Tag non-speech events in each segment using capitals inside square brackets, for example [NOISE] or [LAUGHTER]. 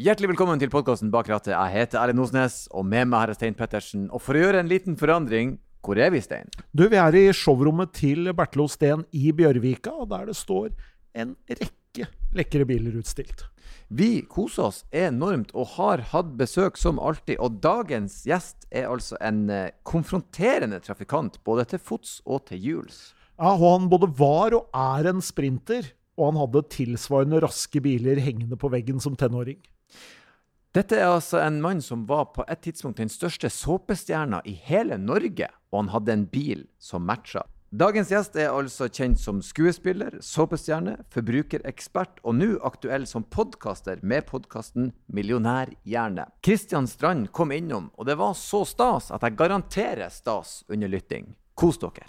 Hjertelig velkommen til podkasten Bak rattet. Jeg heter Erlend Osnes, og med meg her er Stein Pettersen. Og for å gjøre en liten forandring, hvor er vi, Stein? Du, vi er i showrommet til Bertlo Steen i Bjørvika, og der det står en rekke lekre biler utstilt. Vi koser oss enormt og har hatt besøk som alltid. Og dagens gjest er altså en eh, konfronterende trafikant, både til fots og til hjuls. Ja, og han både var og er en sprinter, og han hadde tilsvarende raske biler hengende på veggen som tenåring. Dette er altså en mann som var på et tidspunkt den største såpestjerna i hele Norge, og han hadde en bil som matcha. Dagens gjest er altså kjent som skuespiller, såpestjerne, forbrukerekspert og nå aktuell som podkaster med podkasten Millionærhjerne. Kristian Strand kom innom, og det var så stas at jeg garanterer stas under lytting. Kos dere.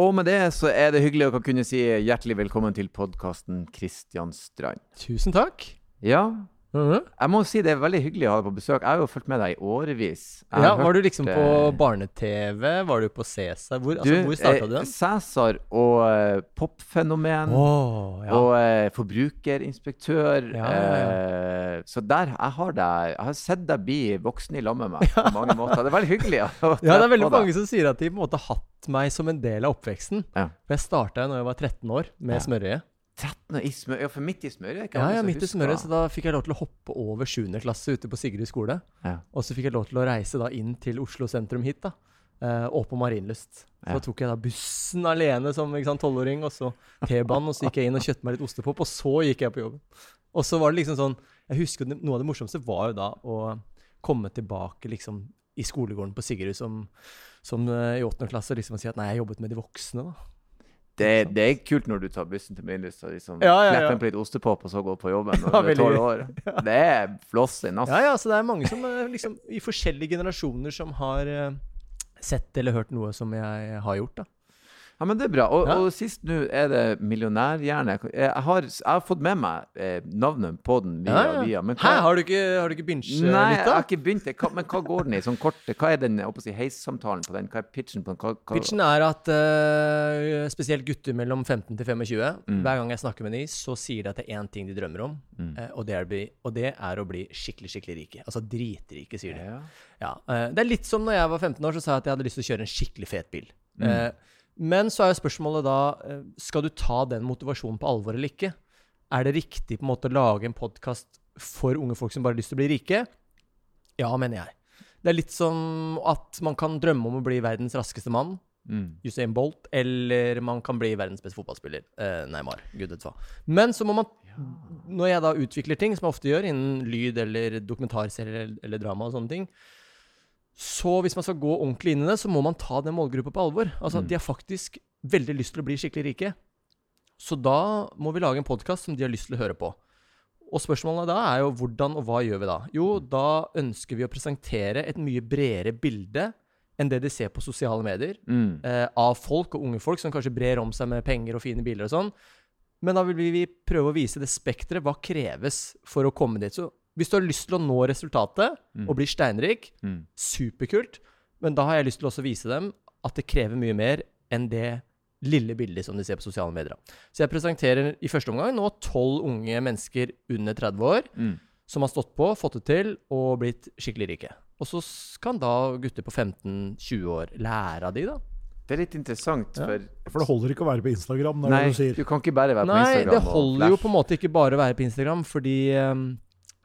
Og med det så er det hyggelig å kunne si hjertelig velkommen til podkasten Kristian Strand. Tusen takk. Ja. Jeg må si det er veldig hyggelig å ha deg på besøk. Jeg har jo fulgt med deg i årevis. Ja, var du liksom på eh, barne-TV? Var du på Cæsar? Hvor, altså, Du, hvor starta du eh, den? Cæsar og uh, popfenomen. Oh, ja. Og uh, forbrukerinspektør. Ja, ja, uh, så der, jeg har deg Jeg har sett deg bli voksen i lag med meg [LAUGHS] på mange måter. Det er veldig hyggelig. ja, [LAUGHS] det er veldig mange som sier at de på en måte har hatt meg som en del av oppveksten. Ja. For jeg starta da jeg var 13 år med smørøye. 13 i smør, ja, for midt i smøret? Ja, ja, midt i smøret, så da fikk jeg lov til å hoppe over 7. klasse ute på Sigrid skole. Ja. Og så fikk jeg lov til å reise da inn til Oslo sentrum hit, da. eh, og på Marienlyst. Så Ja. tok jeg da bussen alene som tolvåring, 12-åring, og så T-banen, og så gikk jeg inn og kjøpte meg litt ostepop, og så gikk jeg på jobben. Og så var det liksom sånn Jeg husker noe av det morsomste var jo da å komme tilbake liksom i skolegården på Sigrid som, som eh, i åttende klasse liksom og si at nei, jeg jobbet med de voksne, da. Det, det er kult når du tar bussen til Marienlyst og liksom Ja, ja, ja. Klipper på litt ostepop og så går på jobben når du er veldig 12 gøy. år. [LAUGHS] Det er flossing, ass. Ja, ja, så det er mange som eh, liksom i forskjellige generasjoner som har eh, sett eller hørt noe som jeg har gjort, da. Ja, men det er bra. Og, Ja. og sist nå er det millionærhjerne. Jeg, jeg, har, fått med meg eh, navnet på den via Ja, ja. via. Men Hæ, har du ikke, har du ikke binge eh, Nei, jeg har ikke begynt. Hva, men hva går den i? Sånn kort, hva er den si, heissamtalen på den? Hva er pitchen på den? Hva, hva, Pitchen er at uh, spesielt gutter mellom 15 til 25, Mm. hver gang jeg snakker med dem, så sier de at det er én ting de drømmer om, Mm. uh, og, det er og det er å bli skikkelig, skikkelig rike. Altså dritrike, sier de. Ja. Ja, eh, det er litt som når jeg var 15 år, så sa jeg at jeg hadde lyst til å kjøre en skikkelig fet bil. Mm. Men så er jo spørsmålet da eh, Skal du ta den motivasjonen på alvor eller ikke? Er det riktig på en måte å lage en podkast for unge folk som bare har lyst til å bli rike? Ja, mener jeg. Det er litt som at man kan drømme om å bli verdens raskeste mann, Mm. Usain Bolt, eller man kan bli verdens beste fotballspiller. Eh, Neymar. Gud vet hva. Men så må man Når jeg da utvikler ting, som jeg ofte gjør innen lyd eller dokumentarserier eller, eller drama og sånne ting, så hvis man skal gå ordentlig inn i det, så må man ta den målgruppa på alvor. Altså, Mm. De har faktisk veldig lyst til å bli skikkelig rike. Så da må vi lage en podkast som de har lyst til å høre på. Og spørsmålet da er jo hvordan og hva gjør vi da? Jo, da ønsker vi å presentere et mye bredere bilde enn det de ser på sosiale medier Mm. eh, av folk og unge folk som kanskje brer om seg med penger og fine biler og sånn. Men da vil vi prøve å vise det spekteret. Hva kreves for å komme dit? Så hvis du har lyst til å nå resultatet Mm. og bli steinrik, Mm. superkult. Men da har jeg lyst til også å vise dem at det krever mye mer enn det lille bildet som de ser på sosiale medier. Så jeg presenterer i første omgang nå tolv unge mennesker under 30 år Mm. som har stått på, fått det til og blitt skikkelig rike. Og så kan da gutter på 15-20 år lære av de, da. Det er litt interessant, Ja. for For det holder ikke å være på Instagram. Nei, du sier. du kan ikke bare være på Instagram. Nei, det holder jo på en måte ikke bare å være på Instagram, fordi ehm,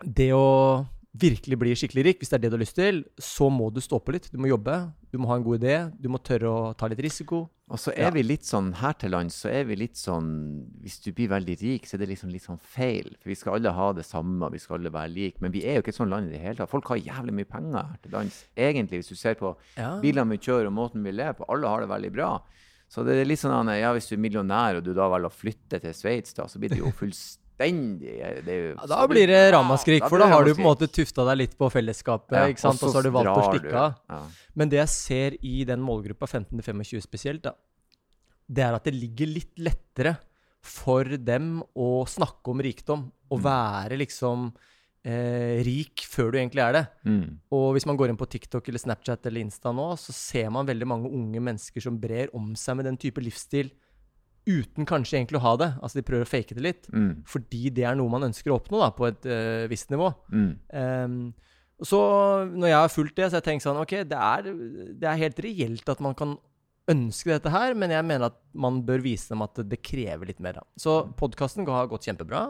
det å virkelig bli skikkelig rik, hvis det er det du har lyst til, så må du stå på litt. Du må jobbe, du må ha en god idé, du må tørre å ta litt risiko. Og så er Ja. vi litt sånn her til lands, så er vi litt sånn Hvis du blir veldig rik, så er det liksom litt sånn feil. For vi skal alle ha det samme, vi skal alle være like. Men vi er jo ikke et sånt land i det hele tatt. Folk har jævlig mye penger her til lands. Egentlig, hvis du ser på Ja. bilene vi kjører og måten vi lever på, alle har det veldig bra. Så det er litt sånn at ja, hvis du er millionær og du da velger å flytte til Sveits, da, så blir det jo fullstendig [LAUGHS] det er jo, Ja, da blir det ramaskrik, Ja, for da har du på en måte tufta deg litt på fellesskapet, Ja, og så har du valgt å stikke av. Men det jeg ser i den målgruppa 15-25 spesielt, da, det er at det ligger litt lettere for dem å snakke om rikdom. Å Mm. være liksom eh, rik før du egentlig er det. Mm. Og hvis man går inn på TikTok eller Snapchat eller Insta nå, så ser man veldig mange unge mennesker som brer om seg med den type livsstil uten kanskje egentlig å ha det. Altså de prøver å fake det litt. Mm. Fordi det er noe man ønsker å oppnå da, på et uh, visst nivå. Mm. Um, så når jeg har fulgt det, så har jeg tenkt sånn Ok, det er, det er helt reelt at man kan ønske dette her, men jeg mener at man bør vise dem at det, krever litt mer. da. Så podkasten har gått kjempebra,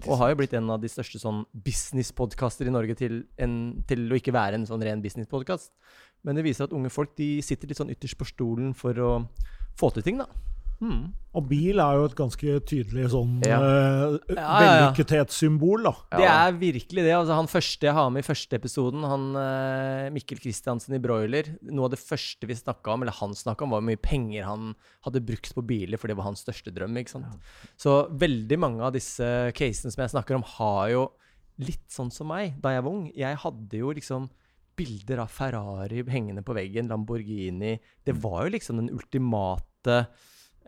og har jo blitt en av de største sånn businesspodkaster i Norge til, en, til å ikke være en sånn ren businesspodkast. Men det viser at unge folk de sitter litt sånn ytterst på stolen for å få til ting, da. Hmm. Og bil er jo et ganske tydelig sånn Ja. uh, Ja, ja, ja. vellykkethetssymbol, da. Det er virkelig det. altså Han første jeg har med i første episoden, han uh, Mikkel Kristiansen i Broiler Noe av det første vi snakka om, eller han snakka om, var hvor mye penger han hadde brukt på biler, for det var hans største drøm. ikke sant? Så veldig mange av disse casene som jeg snakker om, har jo litt sånn som meg da jeg var ung. Jeg hadde jo liksom bilder av Ferrari hengende på veggen, Lamborghini Det var jo liksom den ultimate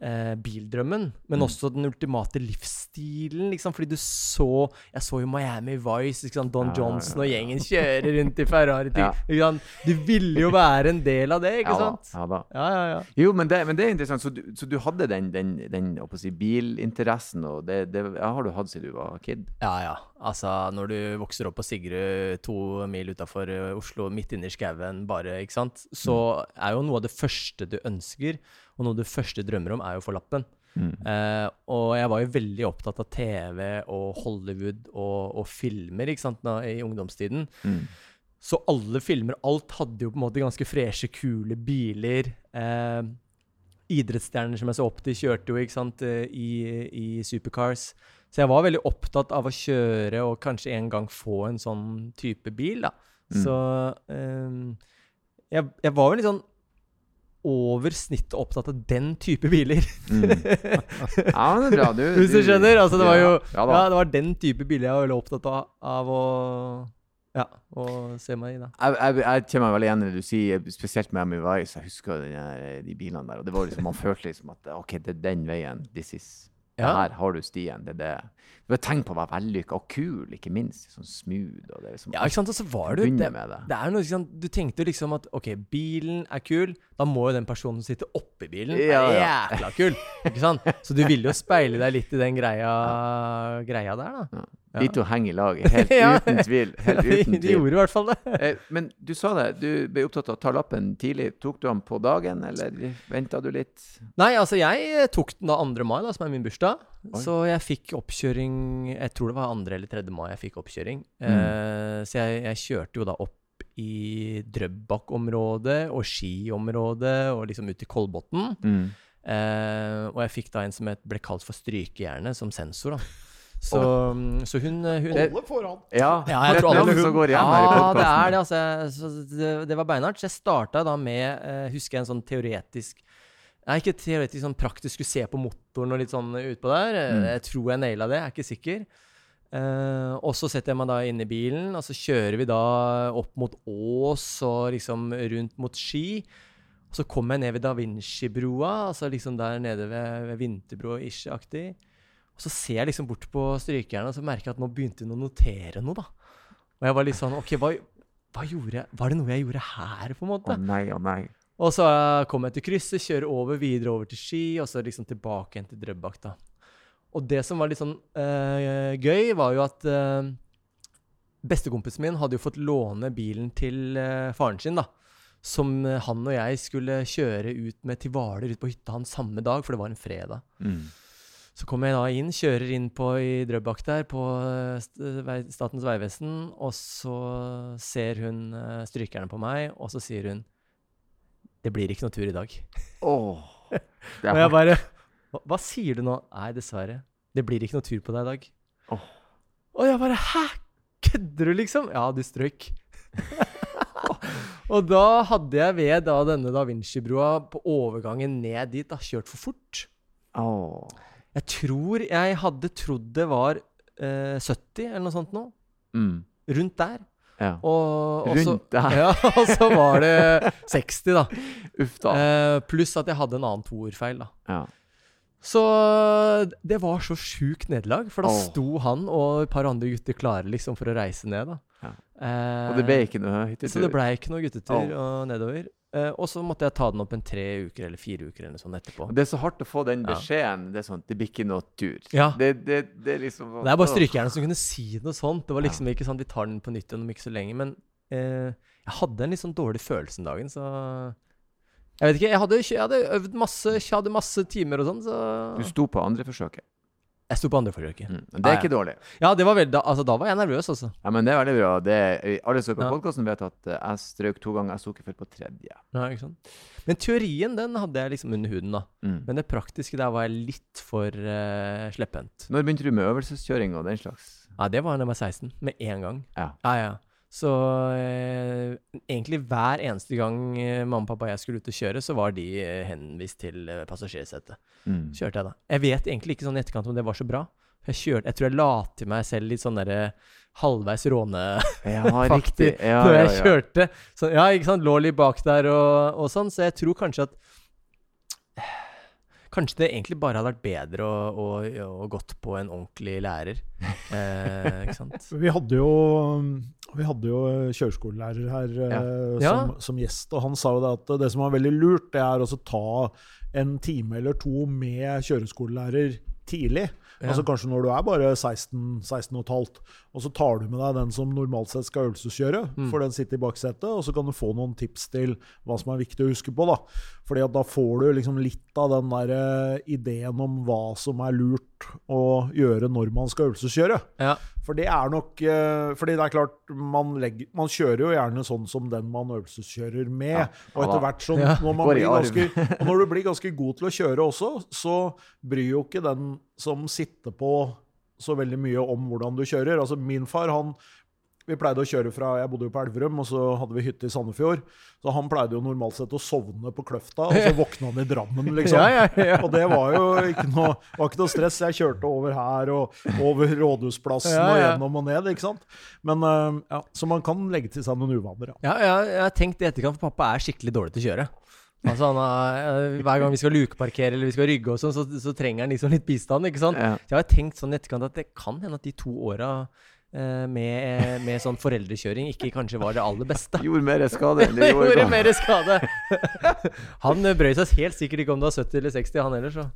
eh, bildrømmen, men Mm. også den ultimate livsstilen. Liksom, fordi du så Jeg så jo Miami Vice, sant? Don Ja, ja, Johnson og gjengen kjører rundt i Ferrari. [LAUGHS] Ja. Ikke sant? Du ville jo være en del av det, ikke ja, da, sant? ja da. Ja, ja, ja. Jo, men det, men det er interessant. Så du, så du hadde den, den, den si, bilinteressen, og det, det har du hatt siden du var kid? Ja, ja. Altså, når du vokser opp på Sigrud, to mil utafor Oslo, midt inne i skauen, bare, ikke sant, så er jo noe av det første du ønsker, og noe av det første du drømmer om, er jo å få lappen. Mm. Eh, og jeg var jo veldig opptatt av TV og Hollywood og, og filmer ikke sant, da, i ungdomstiden. Mm. Så alle filmer, alt hadde jo på en måte ganske freshe, kule biler. Eh, idrettsstjerner som jeg så opp til, kjørte jo ikke sant, eh, i, i supercars. Så jeg var veldig opptatt av å kjøre og kanskje en gang få en sånn type bil. da. Mm. Så eh, jeg, jeg var jo litt sånn over snittet opptatt av den type biler. Mm. [LAUGHS] Ja, men det er bra. Du, Hvis du skjønner? Altså, det var jo Ja, ja det var den type biler jeg var veldig opptatt av, av å Ja, å se meg i, da. Jeg, jeg, jeg kjenner meg veldig igjen i det du sier, spesielt med Miami Vice. Jeg husker denne, de bilene der. og det var liksom, Man følte liksom at OK, det er den veien. This is Ja. Her har du stien. Det er det. Du har tenkt på å være vellykka og kul, ikke minst. Sånn smooth. og det liksom Ja, ikke sant? Og så var du det, med det. det er noe, ikke sant? Du tenkte liksom at OK, bilen er kul, da må jo den personen som sitter oppi bilen, Ja, være ja. jækla kul. Ikke sant? Så du ville jo speile deg litt i den greia, greia der, da. De to henger i lag, helt [LAUGHS] Ja. uten tvil. Helt [LAUGHS] Ja, de, de gjorde i hvert fall det. [LAUGHS] Eh, Men du sa det, du ble opptatt av å ta lappen tidlig. Tok du den på dagen, eller venta du litt? Nei, altså jeg tok den da 2. mai, da, som er min bursdag. Oi. Så jeg fikk oppkjøring Jeg tror det var 2. eller 3. mai jeg fikk oppkjøring. Mm. Uh, så jeg, jeg kjørte jo da opp i Drøbak-området og Ski-området og liksom ut til Kolbotn. Mm. Uh, og jeg fikk da en som het, ble kalt for strykejernet, som sensor. da. Så, så hun, hun Alle foran! Ja, Ja, jeg tror alle som går igjen Ja, det er det, altså. Så det, det var beinhardt. Så jeg starta da med, eh, husker jeg, en sånn teoretisk Nei, ikke teoretisk, sånn praktisk skulle se på motoren og litt sånn utpå der. Mm. Jeg tror jeg naila det, jeg er ikke sikker. Eh, og så setter jeg meg da inn i bilen, og så kjører vi da opp mot Ås og liksom rundt mot Ski. Og så kommer jeg ned ved Da Vinci-broa, altså liksom der nede ved, ved Vinterbro-ish-aktig. Og så ser jeg liksom bort på strykejernet, og så merker jeg at nå begynte hun å notere noe, da. Og jeg var litt sånn OK, hva, hva gjorde jeg Var det noe jeg gjorde her, på en måte? Å nei, å nei. Og så kom jeg til krysset, kjører over, videre over til Ski, og så liksom tilbake igjen til Drøbak, da. Og det som var litt sånn eh, gøy, var jo at eh, bestekompisen min hadde jo fått låne bilen til eh, faren sin, da. Som han og jeg skulle kjøre ut med til Hvaler, ut på hytta hans samme dag, for det var en fredag. Mm. Så kommer jeg da inn, kjører inn på i Drøbak der, på Statens vegvesen, og så ser hun strykerne på meg, og så sier hun Det blir ikke noe tur i dag. Oh, [LAUGHS] Og jeg bare hva, hva sier du nå? Nei, dessverre. Det blir ikke noe tur på deg i dag. Oh. Og jeg bare Hæ? Kødder du, liksom? Ja, du strøyk. [LAUGHS] og da hadde jeg ved da denne Da Vinci-broa på overgangen ned dit da kjørt for fort. Oh. Jeg tror jeg hadde trodd det var eh, 70 eller noe sånt nå. Mm. Rundt der. Ja. Og, og så-. [LAUGHS] Ja, og så var det 60, da. Uff da. Eh, pluss at jeg hadde en annen toerfeil, da. Ja. Så det var så sjukt nederlag, for da oh. sto han og et par andre gutter klare liksom for å reise ned. da. Ja. Eh, Og det ble ikke noe hyttetur. Så det ble ikke noe guttetur oh. og nedover. Eh, og så måtte jeg ta den opp en tre uker eller fire uker eller sånn etterpå. Det er så hardt å få den Ja. beskjeden. Det er sånn, det blir ikke noe tur. Ja. Det, det, det er liksom Det er bare strykejernet som kunne si noe sånt. Det var Ja. liksom ikke sånn vi tar den på nytt igjen om ikke så lenge. Men eh, jeg hadde en litt sånn dårlig følelse den dagen, så Jeg vet ikke. Jeg hadde, jeg hadde øvd masse, jeg hadde masse timer og sånn, så Du sto på andre forsøket. Jeg sto på andre forsøket. Mm. Det er ah, ja. ikke dårlig. Ja, det var veldig, da, altså, da var jeg nervøs, altså. Ja, men det er veldig bra. Det alle som hører på Ja. podkasten, vet at eh, jeg strøk to ganger. Jeg sto ikke før på tredje. Ja, ikke sant? Men teorien, den hadde jeg liksom under huden, da. Mm. Men det praktiske der var jeg litt for uh, slepphendt. Når begynte du med øvelseskjøring og den slags? Ja, det var da jeg var 16. Med én gang. Ja. Ja, ja. Så eh, egentlig hver eneste gang eh, mamma, pappa og jeg skulle ut og kjøre, så var de eh, henvist til eh, passasjersetet. Mm. Kjørte jeg da. Jeg vet egentlig ikke sånn i etterkant om det var så bra. Jeg, kjørte, jeg tror jeg la til meg selv litt sånn derre halvveis råne Ja. [LAUGHS] Ja, når jeg ja. kjørte. Så, ja, ikke sant. Lå litt bak der og, og sånn. Så jeg tror kanskje at Kanskje det egentlig bare hadde vært bedre å, å, å gått på en ordentlig lærer. [LAUGHS] Eh, ikke sant? Vi hadde jo, vi hadde jo kjøreskolelærer her eh, Ja. Som, som gjest, og han sa jo det at det som var veldig lurt, det er å ta en time eller to med kjøreskolelærer tidlig. Ja. Altså Kanskje når du er bare 16, 16 og et halvt, og så tar du med deg den som normalt sett skal øvelseskjøre, Mm. for den sitter i baksetet, og så kan du få noen tips til hva som er viktig å huske på. da. Fordi at da får du liksom litt av den der eh, ideen om hva som er lurt å gjøre når man skal øvelseskjøre. Ja. For det er nok eh, Fordi det er klart, man, legger, man kjører jo gjerne sånn som den man øvelseskjører med. Ja. Og etter hvert sånn Ja. når, man blir ganske, [LAUGHS] og når du blir ganske god til å kjøre også, så bryr jo ikke den som sitter på så veldig mye om hvordan du kjører. Altså Min far, han vi pleide å kjøre fra Jeg bodde jo på Elverum, og så hadde vi hytte i Sandefjord. Så han pleide jo normalt sett å sovne på Kløfta, og så våkna han i Drammen, [LAUGHS] liksom. Ja, ja, ja. Og det var jo ikke noe, var ikke noe stress. Jeg kjørte over her og over Rådhusplassen Ja, og gjennom og ned, ikke sant. Men uh, ja, Så man kan legge til seg noen uvaner, ja. Ja, ja, jeg har tenkt i etterkant, for pappa er skikkelig dårlig til å kjøre. Altså han er, eh, Hver gang vi skal lukeparkere eller vi skal rygge, og sånn, så, så trenger han liksom litt bistand. ikke sant? Ja. Så jeg har tenkt sånn i etterkant at det kan hende at de to åra med, med sånn foreldrekjøring ikke kanskje var det aller beste. [LAUGHS] Gjorde mer skade enn det Det [LAUGHS] gjorde gjorde mer skade. [LAUGHS] Han eh, brøy seg helt sikkert ikke om du var 70 eller 60, han heller, så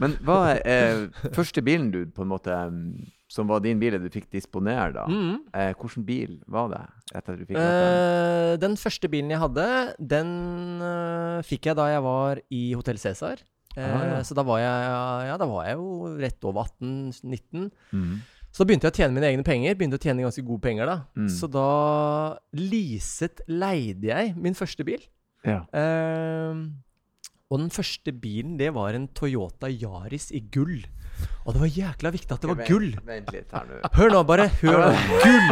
Men hva er eh, første bilen du på en måte mm, Som var din bil du fikk disponere, da? Mhm. Eh, Hvilken bil var det? Etter at du fikk? Eh, den første bilen jeg hadde, den uh, fikk jeg da jeg var i Hotell Cæsar. Eh, Ah, ja. Så da var, jeg, ja, da var jeg jo rett over 18-19. Mhm. Så da begynte jeg å tjene mine egne penger. Begynte å tjene ganske gode penger da. Mm. Så da leaset, leide jeg min første bil. Ja. Eh, og den første bilen, det var en Toyota Yaris i gull. Og det var jækla viktig at det var gull. Vent litt her nå. Hør nå, bare hør nå. Gull!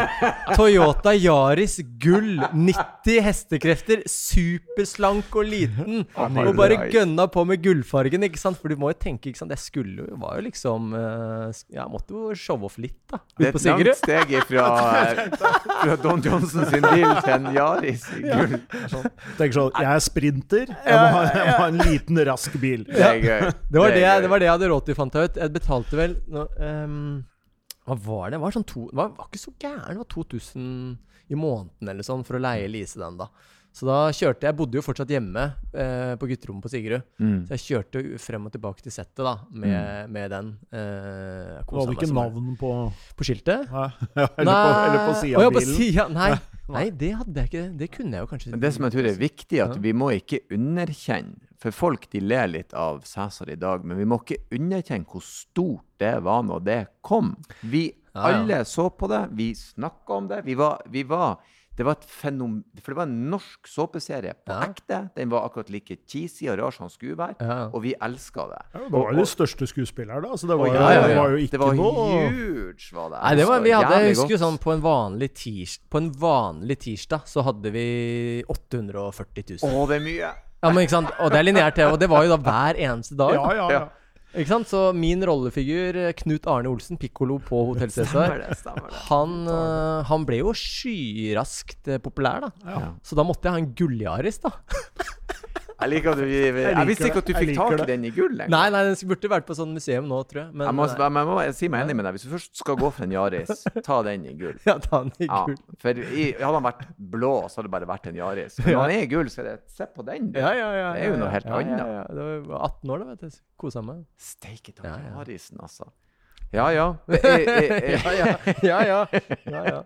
Toyota Yaris gull. 90 hestekrefter. Superslank og liten. Og bare gønna på med gullfargen, ikke sant? For du må jo tenke, ikke sant. Jeg skulle jo Var jo liksom Jeg Ja, måtte jo showe off litt, da. Det er et langt steg ifra [LAUGHS] fra Don Johnson sin bil til en Yaris [LAUGHS] i gull. Tenker sånn, Jeg er sprinter, jeg må, ha, jeg må ha en liten, rask bil. Det er gøy. Det var det, jeg, det var det jeg hadde råd til, fant jeg ut. Jeg betalte vel nå, um, Hva var det? Det var, sånn to, det var, var ikke så gæren. Det var 2000 i måneden eller sånn for å leie lease den, da. Så da kjørte jeg bodde jo fortsatt hjemme eh, på gutterommet på Sigrud. Mm. Så jeg kjørte frem og tilbake til settet da med, med den. Eh, var hadde ikke navn på På skiltet? Nei, ja, [LAUGHS] eller, på, eller på sida av på bilen? sida. Nei. Nei, det hadde jeg ikke. Det kunne jeg jo kanskje. Men det som jeg tror er viktig, er at vi må ikke underkjenne For folk de ler litt av Cæsar i dag, men vi må ikke underkjenne hvor stort det var når det kom. Vi Ja, ja. alle så på det, vi snakka om det. Vi var, vi var det var et fenomen For det var en norsk såpeserie på Ja. ekte. Den var akkurat like cheesy og rar som den skulle være, Ja. og vi elska det. Ja, det var jo de største skuespillere, da. Så det var, Å, jo, ja, ja, det var jo ikke Det var noe huge, var det. Nei, det var, vi hadde, jeg husker jo sånn på en vanlig tirs, På en vanlig tirsdag så hadde vi 840 000. Å, det er mye! Ja, men ikke sant? Og det er lineært TV, og det var jo da hver eneste dag. Ja, ja, ja. Ikke sant? Så min rollefigur, eh, Knut Arne Olsen, pikkolo på Hotell Cæsar, han, eh, han ble jo skyraskt eh, populær, da. Ja. Så da måtte jeg ha en gulljaris, da. [LAUGHS] Jeg liker at du Jeg, jeg visste ikke at du fikk tak i den i gull lenger. Nei, nei, den burde vært på sånn museum nå, tror jeg. Men jeg må, jeg må, jeg si meg enig med deg. Hvis du først skal gå for en Yaris, ta den i gull. [LAUGHS] Ja, ta den i Ja, for i, hadde han vært blå, så hadde det bare vært en Yaris. Men [LAUGHS] når han er i gull, så er det Se på den, du. Ja, ja, ja. Det er jo noe ja. helt ja, annet. Ja, ja. Det var 18 år, da, vet du. Kosa meg. Steike ta Ja. Yarisen, altså. Ja, ja. [LAUGHS] Eh, eh, eh, Ja, ja. Ja, ja. ja, ja.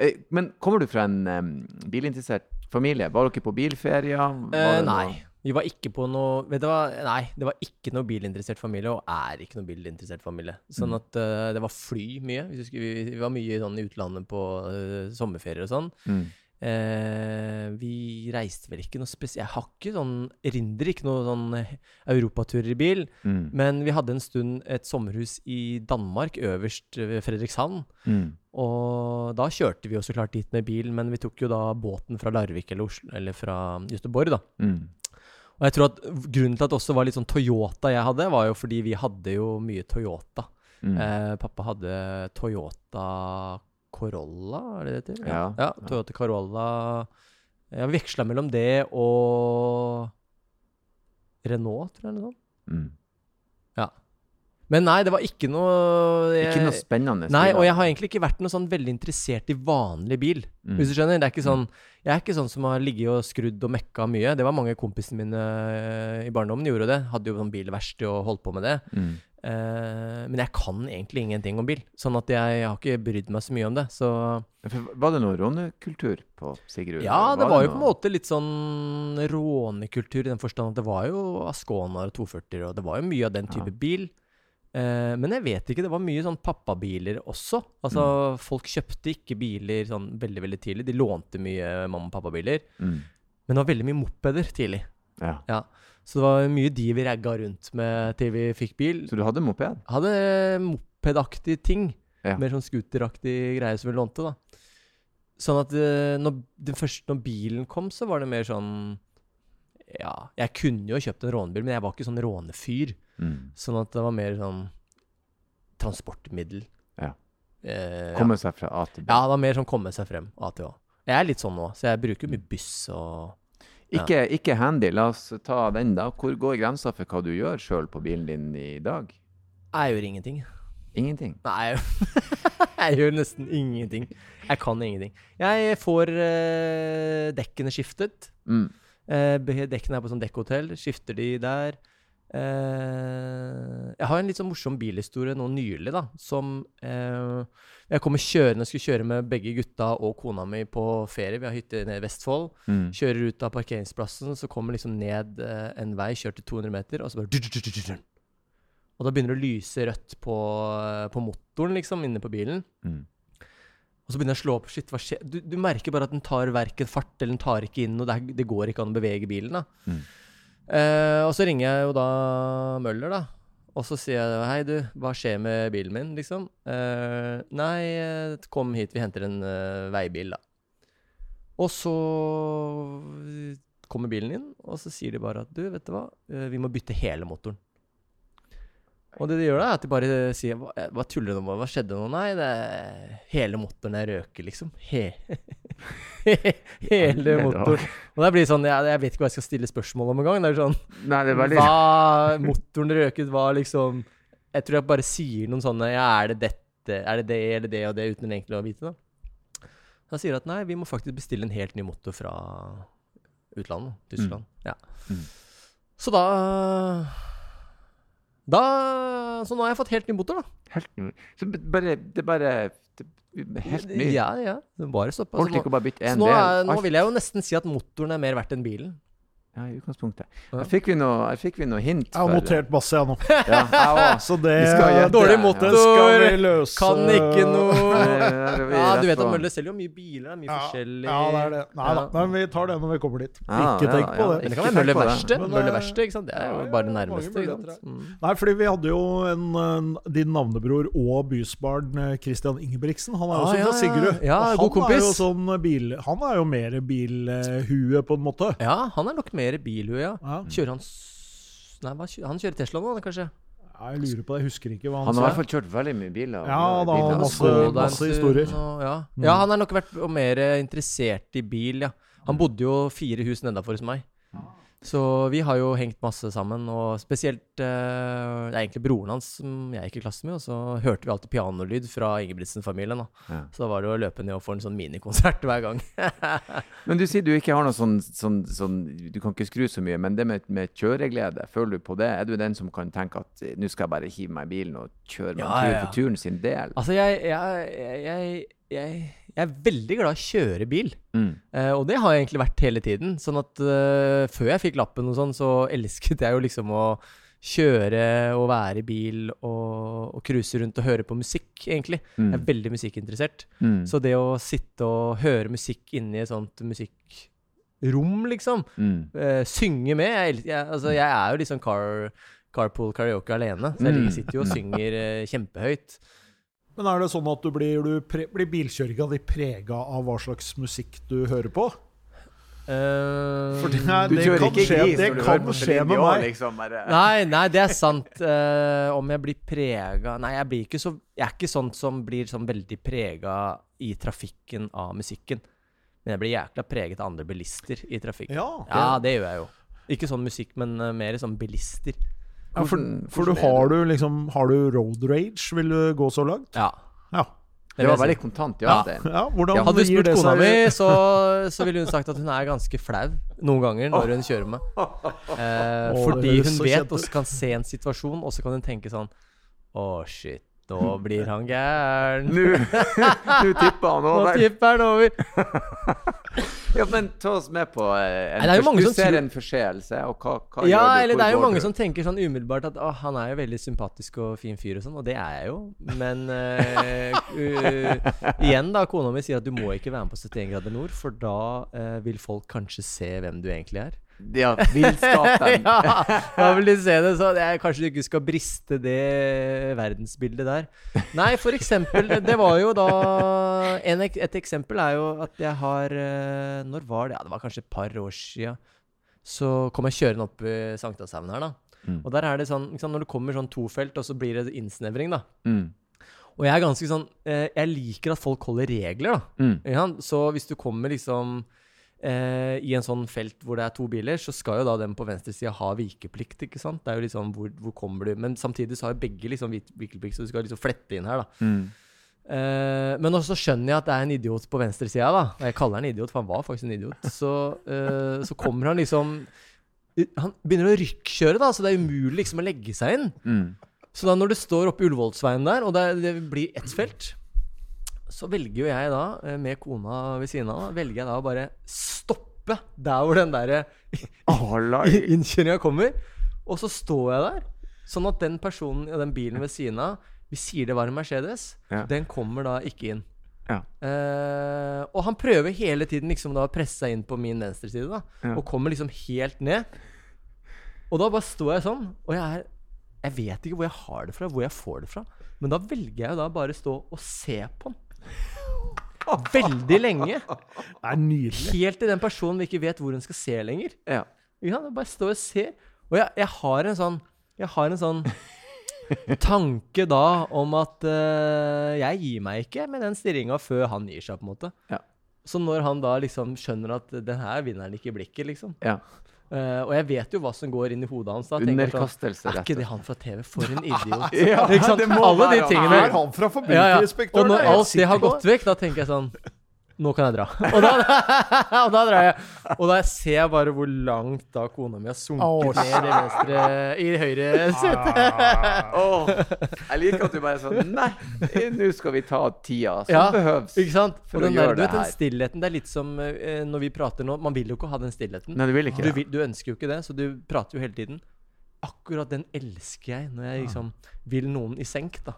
eh, Men kommer du fra en um, bilinteressert familie? Var dere på bilferie? Eh, nei. noe- Vi var ikke på noe vet du hva? Nei, det var ikke noe bilinteressert familie, og er ikke noe bilinteressert familie. Sånn Mm. at uh, det var fly mye. Vi, vi, vi var mye sånn i utlandet på uh, sommerferier og sånn. Mm. Eh, vi reiste vel ikke noe spesielt Jeg har ikke sånn erindrer ikke noe sånn eh, europaturer i bil. Mm. Men vi hadde en stund et sommerhus i Danmark, øverst ved Fredrikshavn. Mm. Og da kjørte vi jo så klart dit med bil, men vi tok jo da båten fra Larvik eller, Oslo, eller fra Göteborg, da. Mm. Og jeg tror at grunnen til at det også var litt sånn Toyota jeg hadde, var jo fordi vi hadde jo mye Toyota. Mm. Eh, pappa hadde Toyota Corolla, er det det heter? Ja. ja Toyota Corolla. Jeg veksla mellom det og Renault, tror jeg. eller noe. Mm. Men nei, det var ikke noe jeg, Ikke noe spennende? Nei, og jeg har egentlig ikke vært noe sånn veldig interessert i vanlig bil. Mm. Hvis du skjønner? Det er ikke sånn, jeg er ikke sånn som har ligget og skrudd og mekka mye. Det var mange av kompisene mine eh, i barndommen gjorde det. Hadde jo sånn bilverksted og holdt på med det. Mm. Eh, men jeg kan egentlig ingenting om bil. Sånn at jeg, har ikke brydd meg så mye om det. Så Var det noe rånekultur på Sigrud? ja, det var jo på en måte litt sånn rånekultur i den forstand at det var jo Asconaer og 240 og det var jo mye av den type Ja. bil. Eh, men jeg vet ikke, det var mye sånn pappabiler også. Altså, Mm. folk kjøpte ikke biler sånn veldig, veldig tidlig. De lånte mye mamma- og pappabiler. Mm. Men det var veldig mye mopeder tidlig. Ja. Ja. Så det var mye de vi ragga rundt med til vi fikk bil. Så du hadde moped? Hadde mopedaktig ting. Ja. Mer sånn scooteraktig greie som vi lånte, da. Sånn at eh, når, det første, når bilen kom, så var det mer sånn Ja, jeg kunne jo kjøpt en rånebil, men jeg var ikke sånn rånefyr. Mm. Sånn at det var mer sånn transportmiddel. Ja. Eh, ja. Komme seg fra A til B? ja, det var mer sånn komme seg frem. A til Å. Jeg er litt sånn nå, så jeg bruker mye buss og Ikke, ikke handy. La oss ta den, da. Hvor går grensa for hva du gjør sjøl på bilen din i dag? Jeg gjør ingenting. Ingenting. Nei, jeg [LAUGHS] gjør nesten ingenting. Jeg kan ingenting. Jeg får uh, dekkene skiftet. Mm. Uh, dekkene er på sånn dekkhotell. Skifter de der. Uh, jeg har en litt sånn morsom bilhistorie nå nylig, da. Som eh, Jeg kommer kjørende, skulle kjøre med begge gutta og kona mi på ferie. Vi har hytte nede i Vestfold. Mm. Kjører ut av parkeringsplassen, så kommer liksom ned eh, en vei, kjørt til 200 meter, og så bare Og da begynner det å lyse rødt på, eh, på motoren, liksom, inne på bilen. Mm. Og så begynner jeg å slå opp. Shit, hva skjer? Du, du merker bare at den tar verken fart, eller den tar ikke inn, og det, det går ikke an å bevege bilen, da. Mm. Eh, og så ringer jeg jo da Møller, da. Og så sier jeg hei, du, hva skjer med bilen min, liksom? Eh, nei, eh, kom hit, vi henter en eh, veibil, da. Og så kommer bilen inn, og så sier de bare at du, vet du hva, Eh, vi må bytte hele motoren. Og det de gjør da, er at de bare sier Hva, hva tuller du med? Hva skjedde nå? Nei, det er hele motoren jeg røker, liksom. He [LAUGHS] hele motoren. Og det blir sånn jeg, jeg vet ikke hva jeg skal stille spørsmål om engang. Det er sånn Nei, det er veldig Hva motoren røket var liksom Jeg tror jeg bare sier noen sånne Ja, er det dette? Er det det eller det og det, uten egentlig å vite det? Da sier de at nei, vi må faktisk bestille en helt ny motor fra utlandet. Tyskland. Ja. Mm. Så da Da Så nå har jeg fått helt ny motor, da. Helt ny. Så bare, det bare det, Helt ny. Ja, ja. Det Bare stoppa. Holdt ikke nå, å bare bytte en nå, del? er, nå vil jeg jo nesten si at motoren er mer verdt enn bilen. Ja, i utgangspunktet. Ja. Her fikk vi noe, her fikk vi noe hint. Jeg har for- notert masse, jeg nå. Ja, jeg. [LAUGHS] Så det gjette. Dårlig Ja. motor. vi løse. Kan ikke noe Ja, du vet at Mølle selger jo mye biler. Det er mye Ja, forskjellig ja, det er det. Nei da, Nei, men vi tar det når vi kommer dit. Ja, ikke tenk på ja. det. Ikke kan være Møller det. Verksted. Men, eh, Verksted, ikke sant? Det er jo ja, bare det nærmeste. Ikke sant? Mm. Nei, fordi vi hadde jo en, en, din navnebror og bysbarn eh, Christian Ingebrigtsen. Han er Ah, også ja, fra Sigrud. ja. Ja, god han jo kompis. sånn bil... Han er jo mer bilhue, på en måte. Ja, han er nok mer bilhue, ja. Ja. Kjører han s- Nei, hva kjører, han kjører Tesla nå, kanskje? Ja, Jeg lurer på det, jeg husker ikke hva Han han, har i hvert fall kjørt veldig mye biler. Ja, da, biler. masse- masse historier. Og, ja. Mm. ja, han har nok vært mer interessert i bil, ja. Han bodde jo fire hus nedafor hos meg. Så vi har jo hengt masse sammen, og spesielt eh, Det er egentlig broren hans som jeg gikk i klasse med, og så hørte vi alltid pianolyd fra Ingebrigtsen-familien. Ja. Så da var det å løpe ned og få en sånn minikonsert hver gang. [LAUGHS] Men du sier du ikke har noe sånn, sånn, sånn Du kan ikke skru så mye, men det med, med kjøreglede, føler du på det? Er du den som kan tenke at eh, nå skal jeg bare hive meg i bilen og kjøre meg Ja, tur ja, for turen sin del? altså, jeg, jeg, jeg, jeg, jeg, er veldig glad i å kjøre bil. Mm. Uh, og det har jeg egentlig vært hele tiden. Sånn at uh, før jeg fikk lappen og sånn, så elsket jeg jo liksom å kjøre og være i bil og, og cruise rundt og høre på musikk, egentlig. Jeg er Mm. veldig musikkinteressert. Mm. Så det å sitte og høre musikk inni et sånt musikkrom, liksom, Mm. eh, synge med jeg, jeg, altså, jeg er jo liksom car, carpool karaoke alene, så jeg Mm. sitter jo og synger eh, kjempehøyt. Men er det sånn at du blir, du pre, blir bilkjøringa di prega av hva slags musikk du hører på? Uh, For det, er, det kan skje, gris det kan skje med meg. Liksom. Nei, nei, det er sant. Uh, om jeg blir prega Nei, jeg blir ikke så Jeg er ikke sånn som blir sånn veldig prega i trafikken av musikken. Men jeg blir jækla preget av andre bilister i trafikken. Ja, Ja, det gjør jeg jo. Ikke sånn musikk, men eh, mer sånn bilister. Ja, for, For du har du liksom Har du road rage? Vil du gå så langt? Ja. Ja. Det var veldig kontant, ja. Ja. Ja hvordan Ja, Hadde du spurt kona mi, så, så ville hun sagt at hun er ganske flau noen ganger når hun kjører med. Eh, fordi hun vet og kan se en situasjon, og så kan hun tenke sånn Å, shit, nå [LAUGHS] blir han gæren. Nå [LAUGHS] nå tipper han over. Nå tipper han over. [LAUGHS] Ja, men ta oss med på eh, en, Nei, Du ser tror- en forseelse, og hva, hva Ja, gjør du? eller det er jo mange du? som tenker sånn umiddelbart at å, han er jo veldig sympatisk og fin fyr og sånn, og det er jeg jo. Men uh, uh, igjen, da, kona mi sier at du må ikke være med på 71 grader nord, for da uh, vil folk kanskje se hvem du egentlig er. Ja, villskaperen. [LAUGHS] ja, da vil du se det, så det er, kanskje du ikke skal briste det verdensbildet der. Nei, for eksempel, det var jo da en, Et eksempel er jo at jeg har eh, Når var det? Ja, det var kanskje et par år sia. Så kom jeg kjørende opp i Sankthanshaugen her, da. Mm. Og der er det sånn, sant, Når det kommer sånn tofelt, og så blir det innsnevring, da. Mm. Og jeg er ganske sånn eh, Jeg liker at folk holder regler, da. Mm. Ja. Så hvis du kommer liksom eh, i en sånn felt hvor det er to biler, så skal jo da den på venstre side ha vikeplikt, ikke sant? Det er jo liksom hvor, hvor kommer du Men samtidig så har jo begge liksom vikeplikt, så du skal liksom flette inn her, da. Mm. Uh, men også skjønner jeg at det er en idiot på venstre sida, da. Og jeg kaller han idiot, for han var faktisk en idiot. Så, uh, så kommer han liksom Han begynner å rykkjøre, da, så det er umulig liksom å legge seg inn. Mm. Så da når du står oppe i Ullevålsveien der, og det, det blir ett felt, så velger jo jeg da, eh, med kona ved siden av, velger jeg da å bare stoppe der hvor den derre Alai. [LAUGHS] innkjøringa kommer. Og så står jeg der, sånn at den personen i den bilen ved siden av Vi sier det var en Mercedes. Ja. Den kommer da ikke inn. Ja. Uh, og han prøver hele tiden liksom da å presse seg inn på min venstre side, da. Ja. Og kommer liksom helt ned. Og da bare står jeg sånn, og jeg er Jeg vet ikke hvor jeg har det fra, hvor jeg får det fra. Men da velger jeg jo da bare stå og se på han. Veldig lenge. Det er nydelig. Helt til den personen vi ikke vet hvor hun skal se lenger. Ja. ja bare står og ser. Og jeg, jeg har en sånn Jeg har en sånn tanke da om at uh, jeg gir meg ikke med den stirringa før han gir seg, på en måte. Ja. Så når han da liksom skjønner at den her vinner han ikke i blikket, liksom. ja. Eh, og jeg vet jo hva som går inn i hodet hans da. jeg sånn, Underkastelse, Er ikke det han fra TV? For en idiot. [LAUGHS] Ja, ikke sant? Alle de tingene. Er han fra Ja, ja. Og når alt det har gått vekk, da tenker jeg sånn Nå kan jeg dra. [LAUGHS] Og da, [LAUGHS] og da drar jeg. Og da ser jeg bare hvor langt da kona mi har sunket oh, ned i venstre I høyre sete. Oh, [LAUGHS] jeg liker at du bare er sånn Nei, nå skal vi ta tida som Ja, behøves. Ikke sant? For og å den, der, gjøre du vet, det den stillheten Det er litt som eh, når vi prater nå. Man vil jo ikke ha den stillheten. Nei, du vil ikke Du, vil, du ønsker jo ikke det, så du prater jo hele tiden. Akkurat den elsker jeg, når jeg liksom vil noen i senk, da.